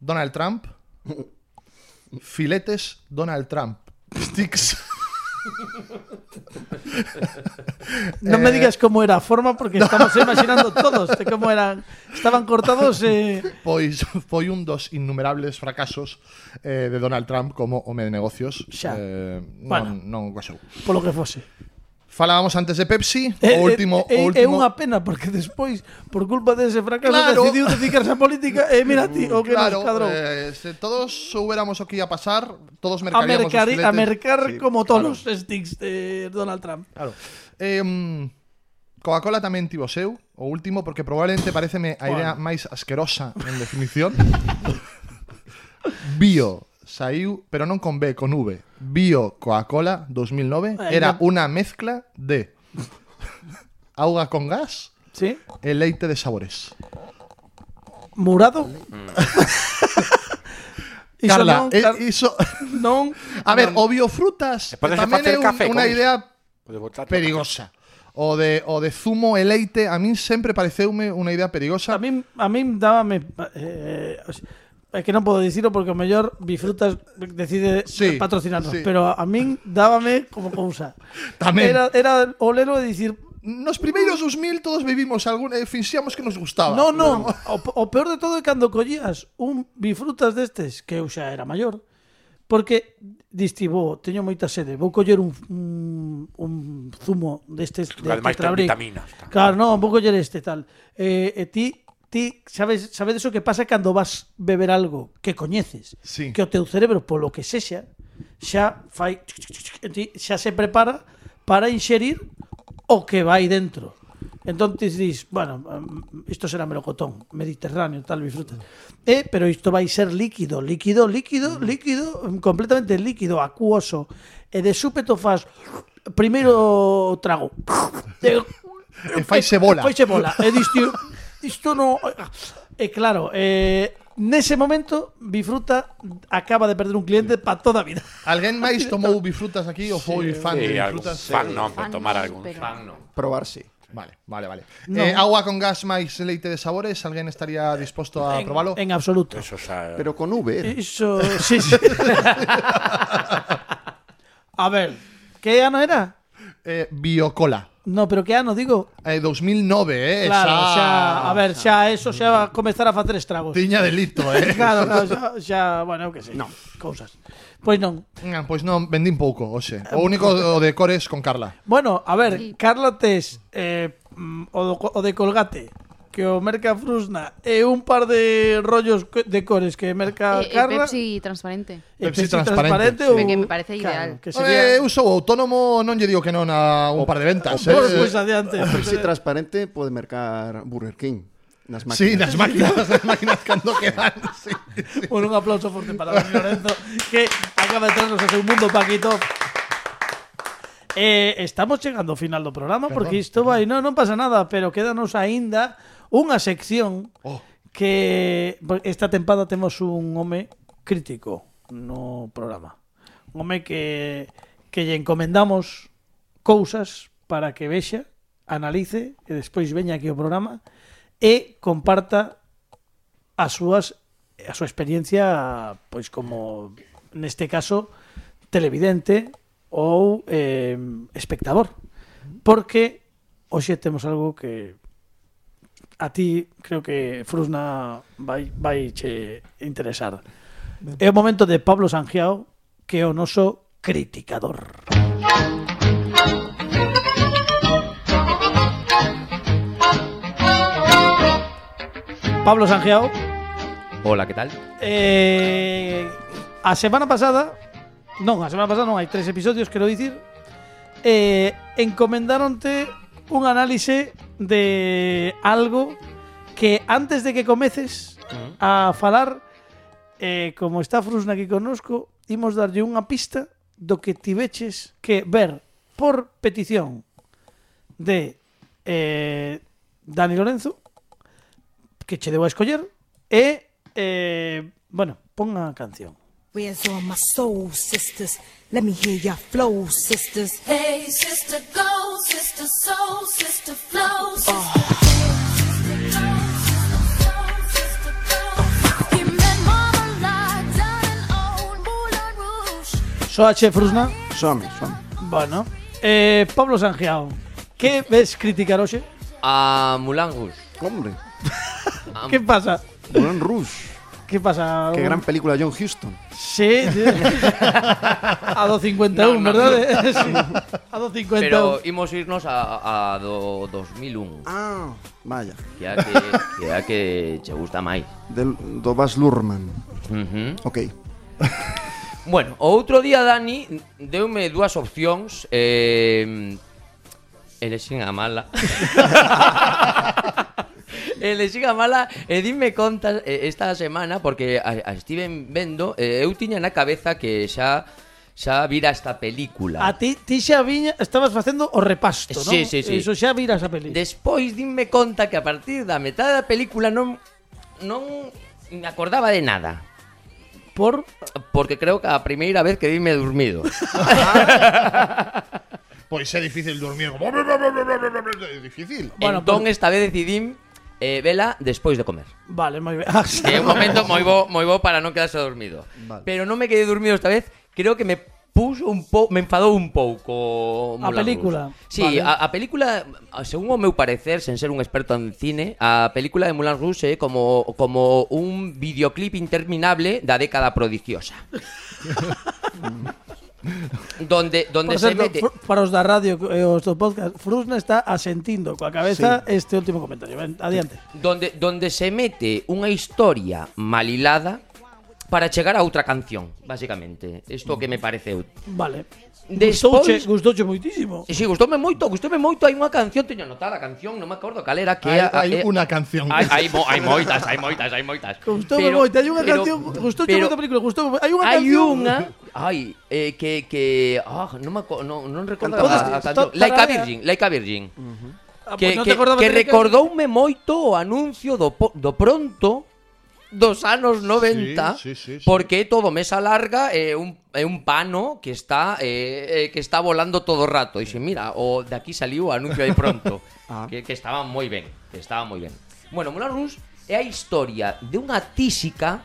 Donald Trump. Filetes Donald Trump. Sticks. Non me eh, digas como era a forma porque estamos imaginando todos de como eran. Estaban cortados eh... pois foi un dos innumerables fracasos eh, de Donald Trump como home de negocios. Xa. Eh, non, bueno, non pasou. Polo que fose. Falábamos antes de Pepsi, o eh, eh, último, é, é, o eh, último... É unha pena porque despois por culpa dese fracaso claro. decidiu dedicarse a política e mira ti o que claro, nos cadrou. Eh, se todos soubéramos o que ia pasar, todos mercaríamos a mercar, os filetes. a mercar sí, como todos claro. sticks de Donald Trump. Claro. Eh, Coca-Cola tamén tivo seu, o último, porque probablemente pareceme a idea máis asquerosa en definición. Bio saiu, pero non con B, con V. Bio Coca-Cola 2009 era no. unha mezcla de auga con gas ¿Sí? e leite de sabores. Murado? Iso Carla, non, eh, car iso... non, a ver, non. o biofrutas tamén é un, unha idea perigosa. O de, o de zumo e leite a min sempre pareceume unha idea perigosa. A min, a min dábame... Eh, É que non podo dicirlo porque o mellor Bifrutas decide sí, patrocinarnos, sí. pero a min dábame como cousa. Tamén. Era, era olero e dicir, Nos primeiros 2000 todos vivimos algún e eh, finxíamos que nos gustaba. No, no, o, o peor de todo é cando collías un bifrutas destes, que eu xa era maior, porque diste, teño moita sede, vou coller un, un, un zumo destes de Ademais, vitamina. Claro, non, vou coller este tal. Eh, e ti ti sabes, sabedes o que pasa cando vas beber algo que coñeces, sí. que o teu cerebro polo que sexa, xa fai ti xa se prepara para inxerir o que vai dentro. Entón ti dis, bueno, mm, isto será melocotón, mediterráneo, tal, fruta." Eh, pero isto vai ser líquido, líquido, líquido, mm. líquido, completamente líquido, acuoso. E de súpeto fas primeiro trago. E faise bola. Faise bola. E dis, tío, isto no... E claro, eh, nese momento, Bifruta acaba de perder un cliente para toda a vida. Alguén máis tomou bifrutas aquí ou foi fan de Sí, bifrutas? Fan non, pero Fan tomar non, algún. pero- Fan, no. Probar, sí. Vale, vale, vale. No. Eh, agua con gas máis leite de sabores, alguén estaría disposto a En, probalo? en absoluto. Eso, o sea, Pero con V. Iso, sí, sí. A ver, ¿qué ano era? Eh, Biocola. No, pero que ano digo? Eh, 2009, eh? Claro, xa, xa, a ver, xa eso xa va comezar a facer estragos. Tiña delito, eh? claro, claro, xa, xa bueno, eu que sei. No. Cousas. Pois non. Nah, pois non, vendín pouco, oxe. O único o de cores con Carla. Bueno, a ver, Carla tes eh, o, do, o de Colgate que o merca Frusna e un par de rollos de cores que merca e, Carla. E Pepsi transparente. E Pepsi, Pepsi transparente, transparente sí. que me parece ideal. Claro, que sería... Eh, eu sou autónomo, non lle digo que non a un par de ventas. O, eh. pois adiante. O Pepsi transparente pode mercar Burger King. Nas máquinas. Sí, nas máquinas, nas máquinas cando quedan. Sí, sí. Bueno, un aplauso forte para Dani Lorenzo, que acaba de traernos a seu mundo, Paquito. Eh, estamos chegando ao final do programa, perdón, porque isto vai... Non, non pasa nada, pero quédanos aínda unha sección oh. que esta tempada temos un home crítico no programa. Un home que que lle encomendamos cousas para que vexa, analice e despois veña aquí ao programa e comparta as súas a súa experiencia pois como neste caso televidente ou eh, espectador porque hoxe temos algo que a ti creo que Frusna vai, vai che interesar. É o momento de Pablo Sangiao, que é o noso criticador. Pablo Sangiao. Hola, que tal? Eh, a semana pasada, non, a semana pasada non, hai tres episodios, quero dicir, eh, encomendaronte un análise de algo que antes de que comeces a falar, eh, como está Frusna aquí conosco, imos darlle unha pista do que tiveches que ver por petición de eh, Dani Lorenzo, que che debo a escoller, e, eh, bueno, pon a canción. Where's all my soul sisters? Let me hear your flow, sisters. Hey, sister, go, sister, soul, sister, flow, sister. Soa che Frusna? Some, some. Bueno. Eh, Pablo Sangiao, que ves criticar hoxe? A Mulan Rouge. Hombre, Que pasa? Moulin Rouge. ¿Qué pasa? Qué gran película John Huston. Sí, sí. a 2.51, no, no, ¿verdad? No. Sí. A 2.51. Pero imos irnos a, a do 2001. Ah, vaya. Que a que, que, a que che gusta máis. Del, do Bas Lurman. Uh -huh. Ok. bueno, o outro día, Dani, deume dúas opcións. Eh, elexen a mala. Eh, Elexiga mala e dime contas eh, esta semana porque a, a Steven vendo eh, eu tiña na cabeza que xa xa vira esta película. A ti, ti xa viña, estabas facendo o repasto, non? Sí, sí, sí. Iso xa vira esa película. Despois dime conta que a partir da metade da película non non me acordaba de nada. Por porque creo que a primeira vez que dime dormido. pois é difícil dormir. É difícil. Bueno, entón por... esta vez decidim eh, vela despois de comer. Vale, moi ben. Ah, que é un momento moi bo, moi bo para non quedarse dormido. Vale. Pero non me quedé dormido esta vez, creo que me puso un pouco, me enfadou un pouco Mulan A película. Rouge. Sí, vale. a, a película, según o meu parecer, sen ser un experto en cine, a película de Mulan Rouge é como como un videoclip interminable da década prodigiosa. donde donde Por se certo, mete para eh, os da radio e os do podcast, Frusna está asentindo coa cabeza sí. este último comentario. Ben, adiante. Donde donde se mete unha historia malilada para chegar a outra canción, basicamente. Isto que me pareceu. Vale. Despois, Gustouche, gustouche moitísimo. Si, sí, gustoume moito, gustoume moito. Hai unha canción, teño anotada a canción, non me acordo cal era que Hai, hai é- unha canción. Hai, hai, mo- hai moitas, hai moitas, hai moitas. Gustoume Pero- moito, hai unha pero- canción, gustouche pero- moito a película, gustoume. Hai unha Hai canción. unha, ai, eh, que que ah, non me aco- non, non recordo Cantadas a, a canción. to- Like a tararea. Virgin, Like a Virgin. Ah, pois Que, te que, acordabas que de que- recordoume moito o anuncio do, po- do pronto dos anos 90 sí, sí, sí, sí. porque todo mesa larga é eh, un é un pano que está eh, eh, que está volando todo o rato. Dixen, mira, o de aquí saliu o anuncio aí pronto, ah. que, que estaba moi ben, que estaba moi ben. Bueno, Moulin Rouge é a historia de unha tísica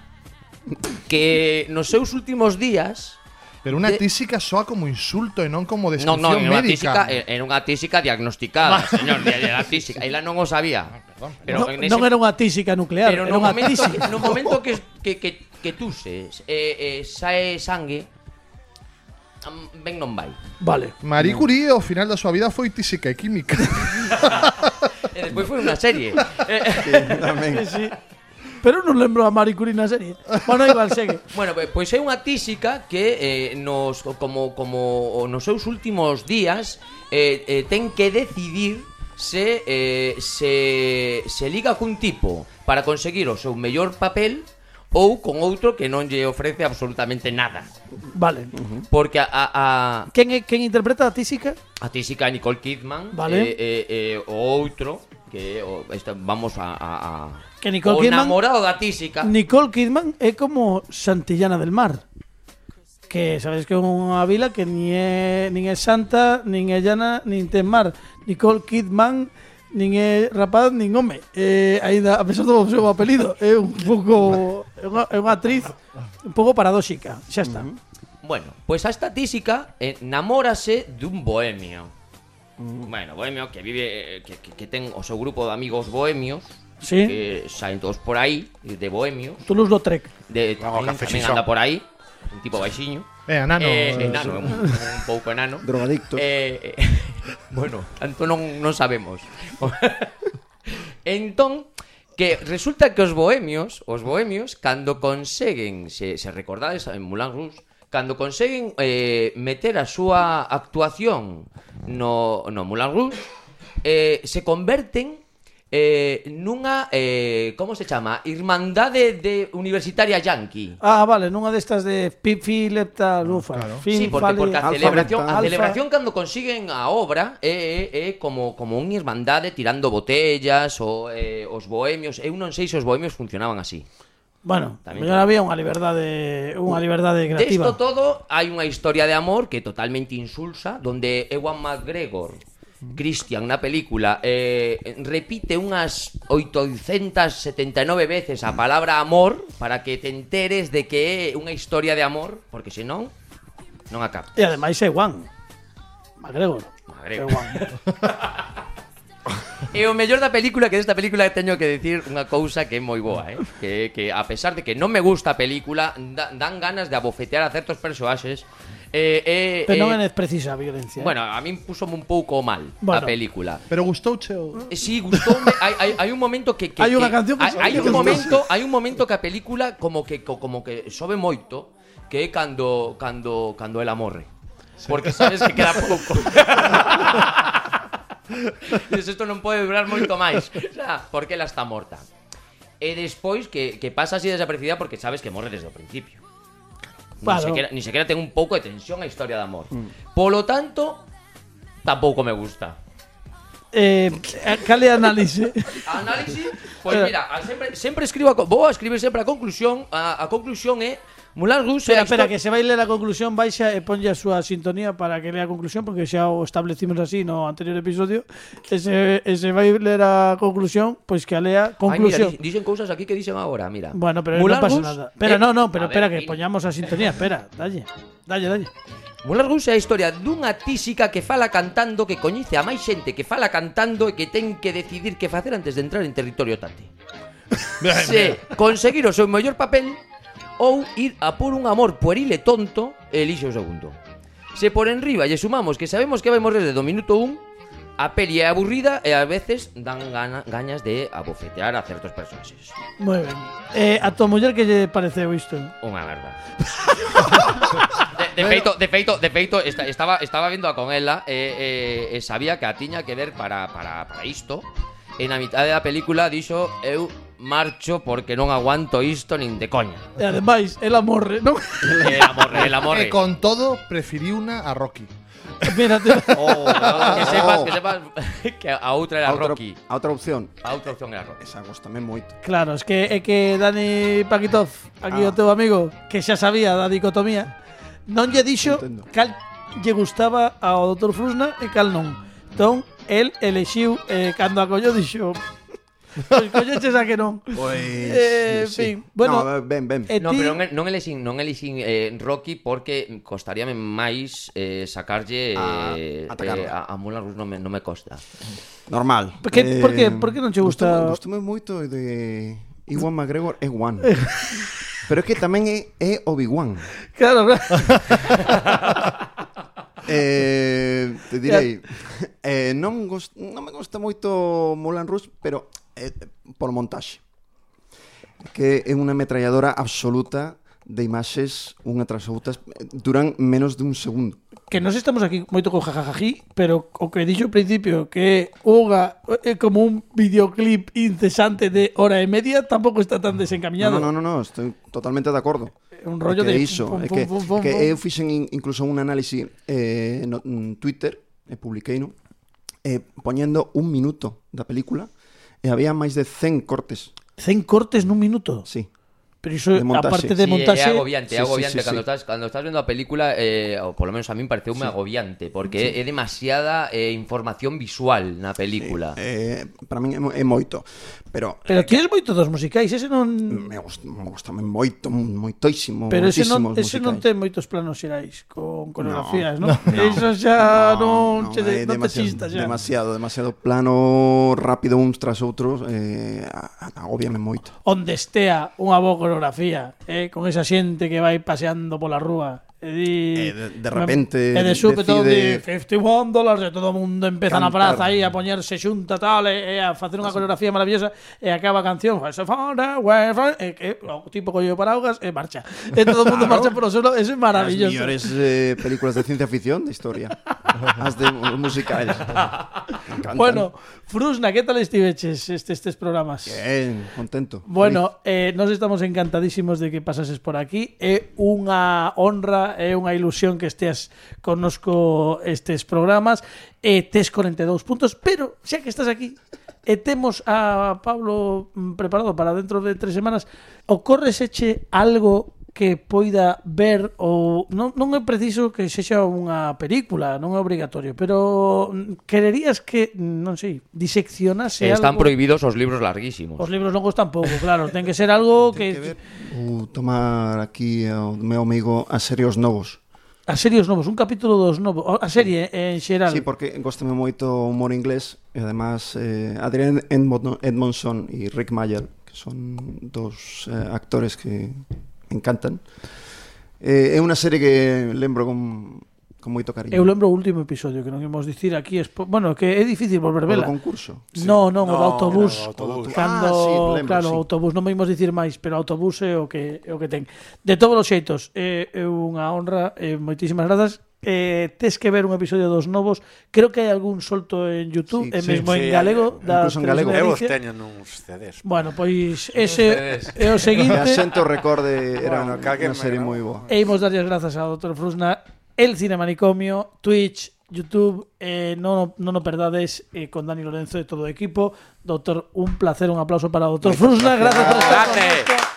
que nos seus últimos días Pero unha de... tísica soa como insulto e non como descripción no, no, médica. Unha tísica, era unha tísica diagnosticada, señor, era tísica. Ela non o sabía. Ah, Pero no, ese... non era unha tísica nuclear, Pero era no unha momento, tísica. No momento que, que, que, que tuses, eh, eh, sae sangue, ben non vai. Vale. Marie Curie ao final da súa vida foi tísica e química. e despois foi unha serie. sí, eh, tamén. Sí. Pero non lembro a Marie Curie na serie. Bueno, igual segue. Bueno, pois pues, é unha tísica que eh, nos como como nos seus últimos días eh, eh, ten que decidir se eh, se se liga cun tipo para conseguir o seu mellor papel ou con outro que non lle ofrece absolutamente nada. Vale. Porque a... a, a... Quen, quen interpreta a tísica? A tísica Nicole Kidman. Vale. E, eh, eh, eh, o outro que o, este, vamos a, a, a Que Nicole o Kidman- namorado da tísica Nicole Kidman é como Santillana del Mar. Que sabes que é unha vila que ni é, nin é santa, nin é llana, nin ten mar. Nicole Kidman nin é rapaz, nin home. Eh, aínda, a pesar do seu apelido, é un pouco é unha, é unha actriz un pouco paradóxica. Xa está. Bueno, pois a esta tísica eh, namórase dun bohemio Mm, bueno, bohemio que vive eh, que, que, que ten o seu grupo de amigos bohemios Sí. Que saen todos por aí De bohemio. Toulouse Lautrec de, Vago, tamén, tamén anda por aí Un tipo baixiño Eh, anano eh, Enano, eh, un, un pouco enano. Drogadicto. Eh, eh, Bueno, tanto non, non sabemos. Entón, que resulta que os bohemios, os bohemios, cando conseguen, se, se recordades en Moulin Rouge, cando conseguen eh, meter a súa actuación no, no Moulin Rouge, eh, se converten eh, nunha, eh, como se chama, Irmandade de Universitaria Yankee. Ah, vale, nunha destas de Pipi, Lepta, Lufa. Ah, claro. Fin, sí, porque, porque a celebración, a celebración cando consiguen a obra é, é, é como, como unha irmandade tirando botellas ou eh, os bohemios. Eu non sei se os bohemios funcionaban así. Bueno, tamén mellor había unha liberdade unha liberdade creativa. Desto todo hai unha historia de amor que é totalmente insulsa donde Ewan McGregor mm. Christian na película eh, repite unhas 879 veces a palabra amor para que te enteres de que é unha historia de amor, porque senón non acaba. E ademais é Juan. McGregor. McGregor. É Juan. E o mellor da película que desta película teño que decir unha cousa que é moi boa, eh? Que, que a pesar de que non me gusta a película, da, dan ganas de abofetear a certos persoaxes Eh, eh, pero eh, non é precisa a violencia. Eh? Bueno, a min púsome un pouco mal bueno, a película. Pero gustouche o eh, Si, sí, gustoume. hai, hai, hai un momento que, que Hai unha canción que hai, hai un momento, hai un momento que a película como que como que sobe moito, que é cando cando cando ela morre. Sí. Porque sabes que queda pouco. Dices, isto non pode durar moito máis. Xa, porque ela está morta. E despois que, que pasa así desaparecida porque sabes que morre desde o principio. Claro. Ni, sequera, ni sequera ten un pouco de tensión a historia de amor. Mm. Polo tanto, tampouco me gusta. Eh, cal é análise? A análise, pois pues mira, sempre, sempre escribo a, vou a escribir sempre a conclusión, a, a conclusión é Mulan Rouge Espera, espera, que se vai ler a conclusión Baixa e ponlle a súa sintonía para que lea a conclusión Porque xa o establecimos así no anterior episodio. E se, e se vai ler a conclusión, pois que a lea conclusión. Ay, mira, dicen cousas aquí que dicen agora, mira. Bueno, pero Mulan non pasa Rouge, nada. Pero eh, no, no, pero espera ver, que mira. poñamos a sintonía, espera, dalle Dalle, dalle. Mulan Rouge é a historia dunha tísica que fala cantando que coñece a máis xente que fala cantando e que ten que decidir que facer antes de entrar en territorio tate. Se conseguir o seu mellor papel ou ir a por un amor pueril e tonto e elixe o segundo. Se por enriba lle sumamos que sabemos que vai morrer desde o minuto 1, a peli é aburrida e a veces dan gana, gañas de abofetear a certos personaxes. Moi ben. Eh, a tua muller que lle pareceu isto? Unha merda. de, de feito, de feito, de feito esta, estaba estaba vendo a con ela e, e, e sabía que a tiña que ver para para para isto. En a mitad da película dixo eu marcho porque non aguanto isto nin de coña. E ademais, ela morre, non? Ela morre, ela morre. E con todo, preferiuna a Rocky. Mira, oh, que sepas, que sepas que a outra era a outra, Rocky. A outra opción. A outra opción era Rocky. Esa gostame moito. Claro, es que é que Dani Paquitov, aquí ah. o teu amigo, que xa sabía da dicotomía, non lle dixo Entendo. cal lle gustaba ao Dr. Frusna e cal non. Entón, el elexiu eh, cando acollo dixo Pois colleches a que non. Pois, eh, sí, sí. fin, bueno, no, ben, ben. E ti... no, pero non, non elixin, non elixin eh, Rocky porque costaríame máis eh, sacarlle a, eh, eh, a, a Moulin Rouge non me, non me costa. Normal. Porque, eh, por que, por que non che gusta? Gustame moito de Iwan McGregor é Juan. Pero é que tamén é, é Obi-Wan. Claro, claro. eh, te direi, eh, non, gost, non me gusta moito Moulin Rouge, pero eh, por montaxe que é unha metralladora absoluta de imaxes unha tras outras duran menos dun segundo. Que nos estamos aquí moito con jajajají, pero o que dixo ao principio que Oga é eh, como un videoclip incesante de hora e media tampouco está tan desencaminado. No, no, no, no, estou totalmente de acordo. É un rollo de iso, pum, pum, que, pum, pum, que eu fixen incluso un análise eh, no, en Twitter, eh, e publiquei, no, eh, poñendo un minuto da película e había máis de 100 cortes. 100 cortes nun minuto? Sí. Pero iso, de montaxe. aparte de montaxe... Sí, é agobiante, é agobiante. Sí, sí, sí, cando, sí. Estás, cando estás vendo a película, eh, ou polo menos a min pareceu sí. agobiante, porque sí. é demasiada eh, información visual na película. Sí. Eh, para min é, é moito. Pero, pero eh, tienes moito dos musicais, ese non... Me gusta, me gusta moito, moitísimo, Pero ese non, ese musicais. non ten moitos planos xerais con coreografías, non? No, no, Eso xa no, non, no, che, eh, non te chista xa. Demasiado, demasiado plano rápido uns tras outros, eh, agobiame moito. Onde estea unha boa coreografía, eh, con esa xente que vai paseando pola rúa, E, e eh, de, de repente E de súpeto decide... de 51 dólares E todo o mundo empeza cantar. praza aí A poñerse xunta tal E, e a facer unha coreografía maravillosa E acaba a canción E que o tipo collo paraugas E marcha. E todo o mundo marcha por o suelo Ese é maravilloso. As mellores eh, películas de ciencia ficción de historia As de musicais Bueno, Frusna, que tal estiveches este, estes programas? Bien, contento Bueno, eh, nos estamos encantadísimos de que pasases por aquí. É unha honra É unha ilusión que esteas conosco estes programas. E tes 42 puntos pero xa que estás aquí e temos a Pablo mm, preparado para dentro de tres semanas ocorreseche algo que poida ver ou non, non é preciso que sexa unha película, non é obrigatorio, pero quererías que, non sei, diseccionase eh, Están algo... prohibidos os libros larguísimos. Os libros longos tampouco, claro, ten que ser algo que, que ver, ou tomar aquí o meu amigo a serios novos. A serios novos, un capítulo dos novos, a serie en xeral. Sí, porque gostame moito o humor inglés e además eh, Adrian Edmondson e Rick Mayer, que son dos eh, actores que encantan. Eh, é unha serie que lembro con, con moito cariño. Eu lembro o último episodio que non imos dicir aquí, es, bueno, que é difícil volver vela. O concurso. Sí. No, non, no, o do autobús. O autobús. Cando, ah, sí, lembro, claro, sí. o autobús non me imos dicir máis, pero o autobús é o que é o que ten. De todos os xeitos, é, é unha honra, é, moitísimas grazas. Eh, tes que ver un episodio dos novos Creo que hai algún solto en Youtube sí, E mesmo sí, en galego sí, da en galego Eu os teño nuns CDs Bueno, pois ese é o seguinte E o recorde era bueno, unha, unha serie moi boa E imos darlle as grazas ao Dr. Frusna El Cinemanicomio, Twitch, YouTube eh, non, non o perdades eh, con Dani Lorenzo e todo equipo. Doctor, un placer, un aplauso para o Dr. Frusna Gracias. Por estar connosco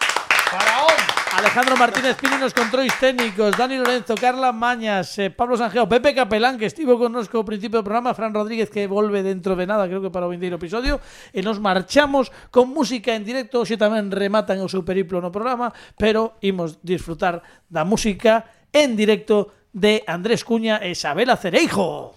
Alejandro Martínez Pini nos controis técnicos Dani Lorenzo, Carla Mañas eh, Pablo Sanjeo, Pepe Capelán que estivo connosco ao principio do programa Fran Rodríguez que volve dentro de nada creo que para o vindeiro episodio e nos marchamos con música en directo hoxe tamén rematan o seu periplo no programa pero imos disfrutar da música en directo de Andrés Cuña e Isabela Cereijo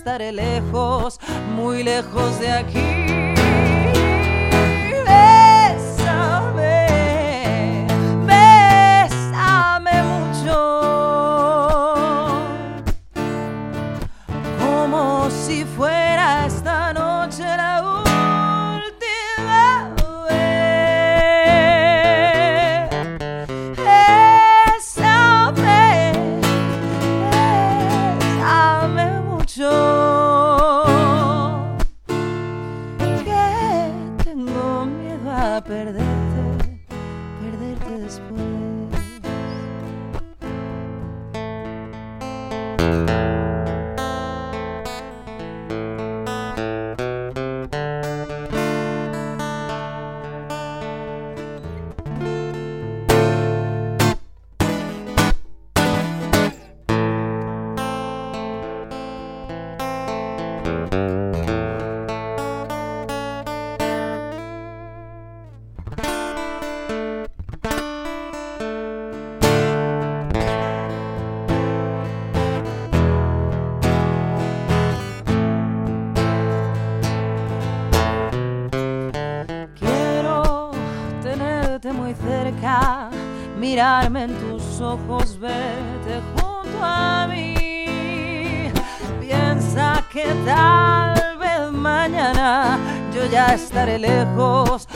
estaré lejos, Estaré lejos,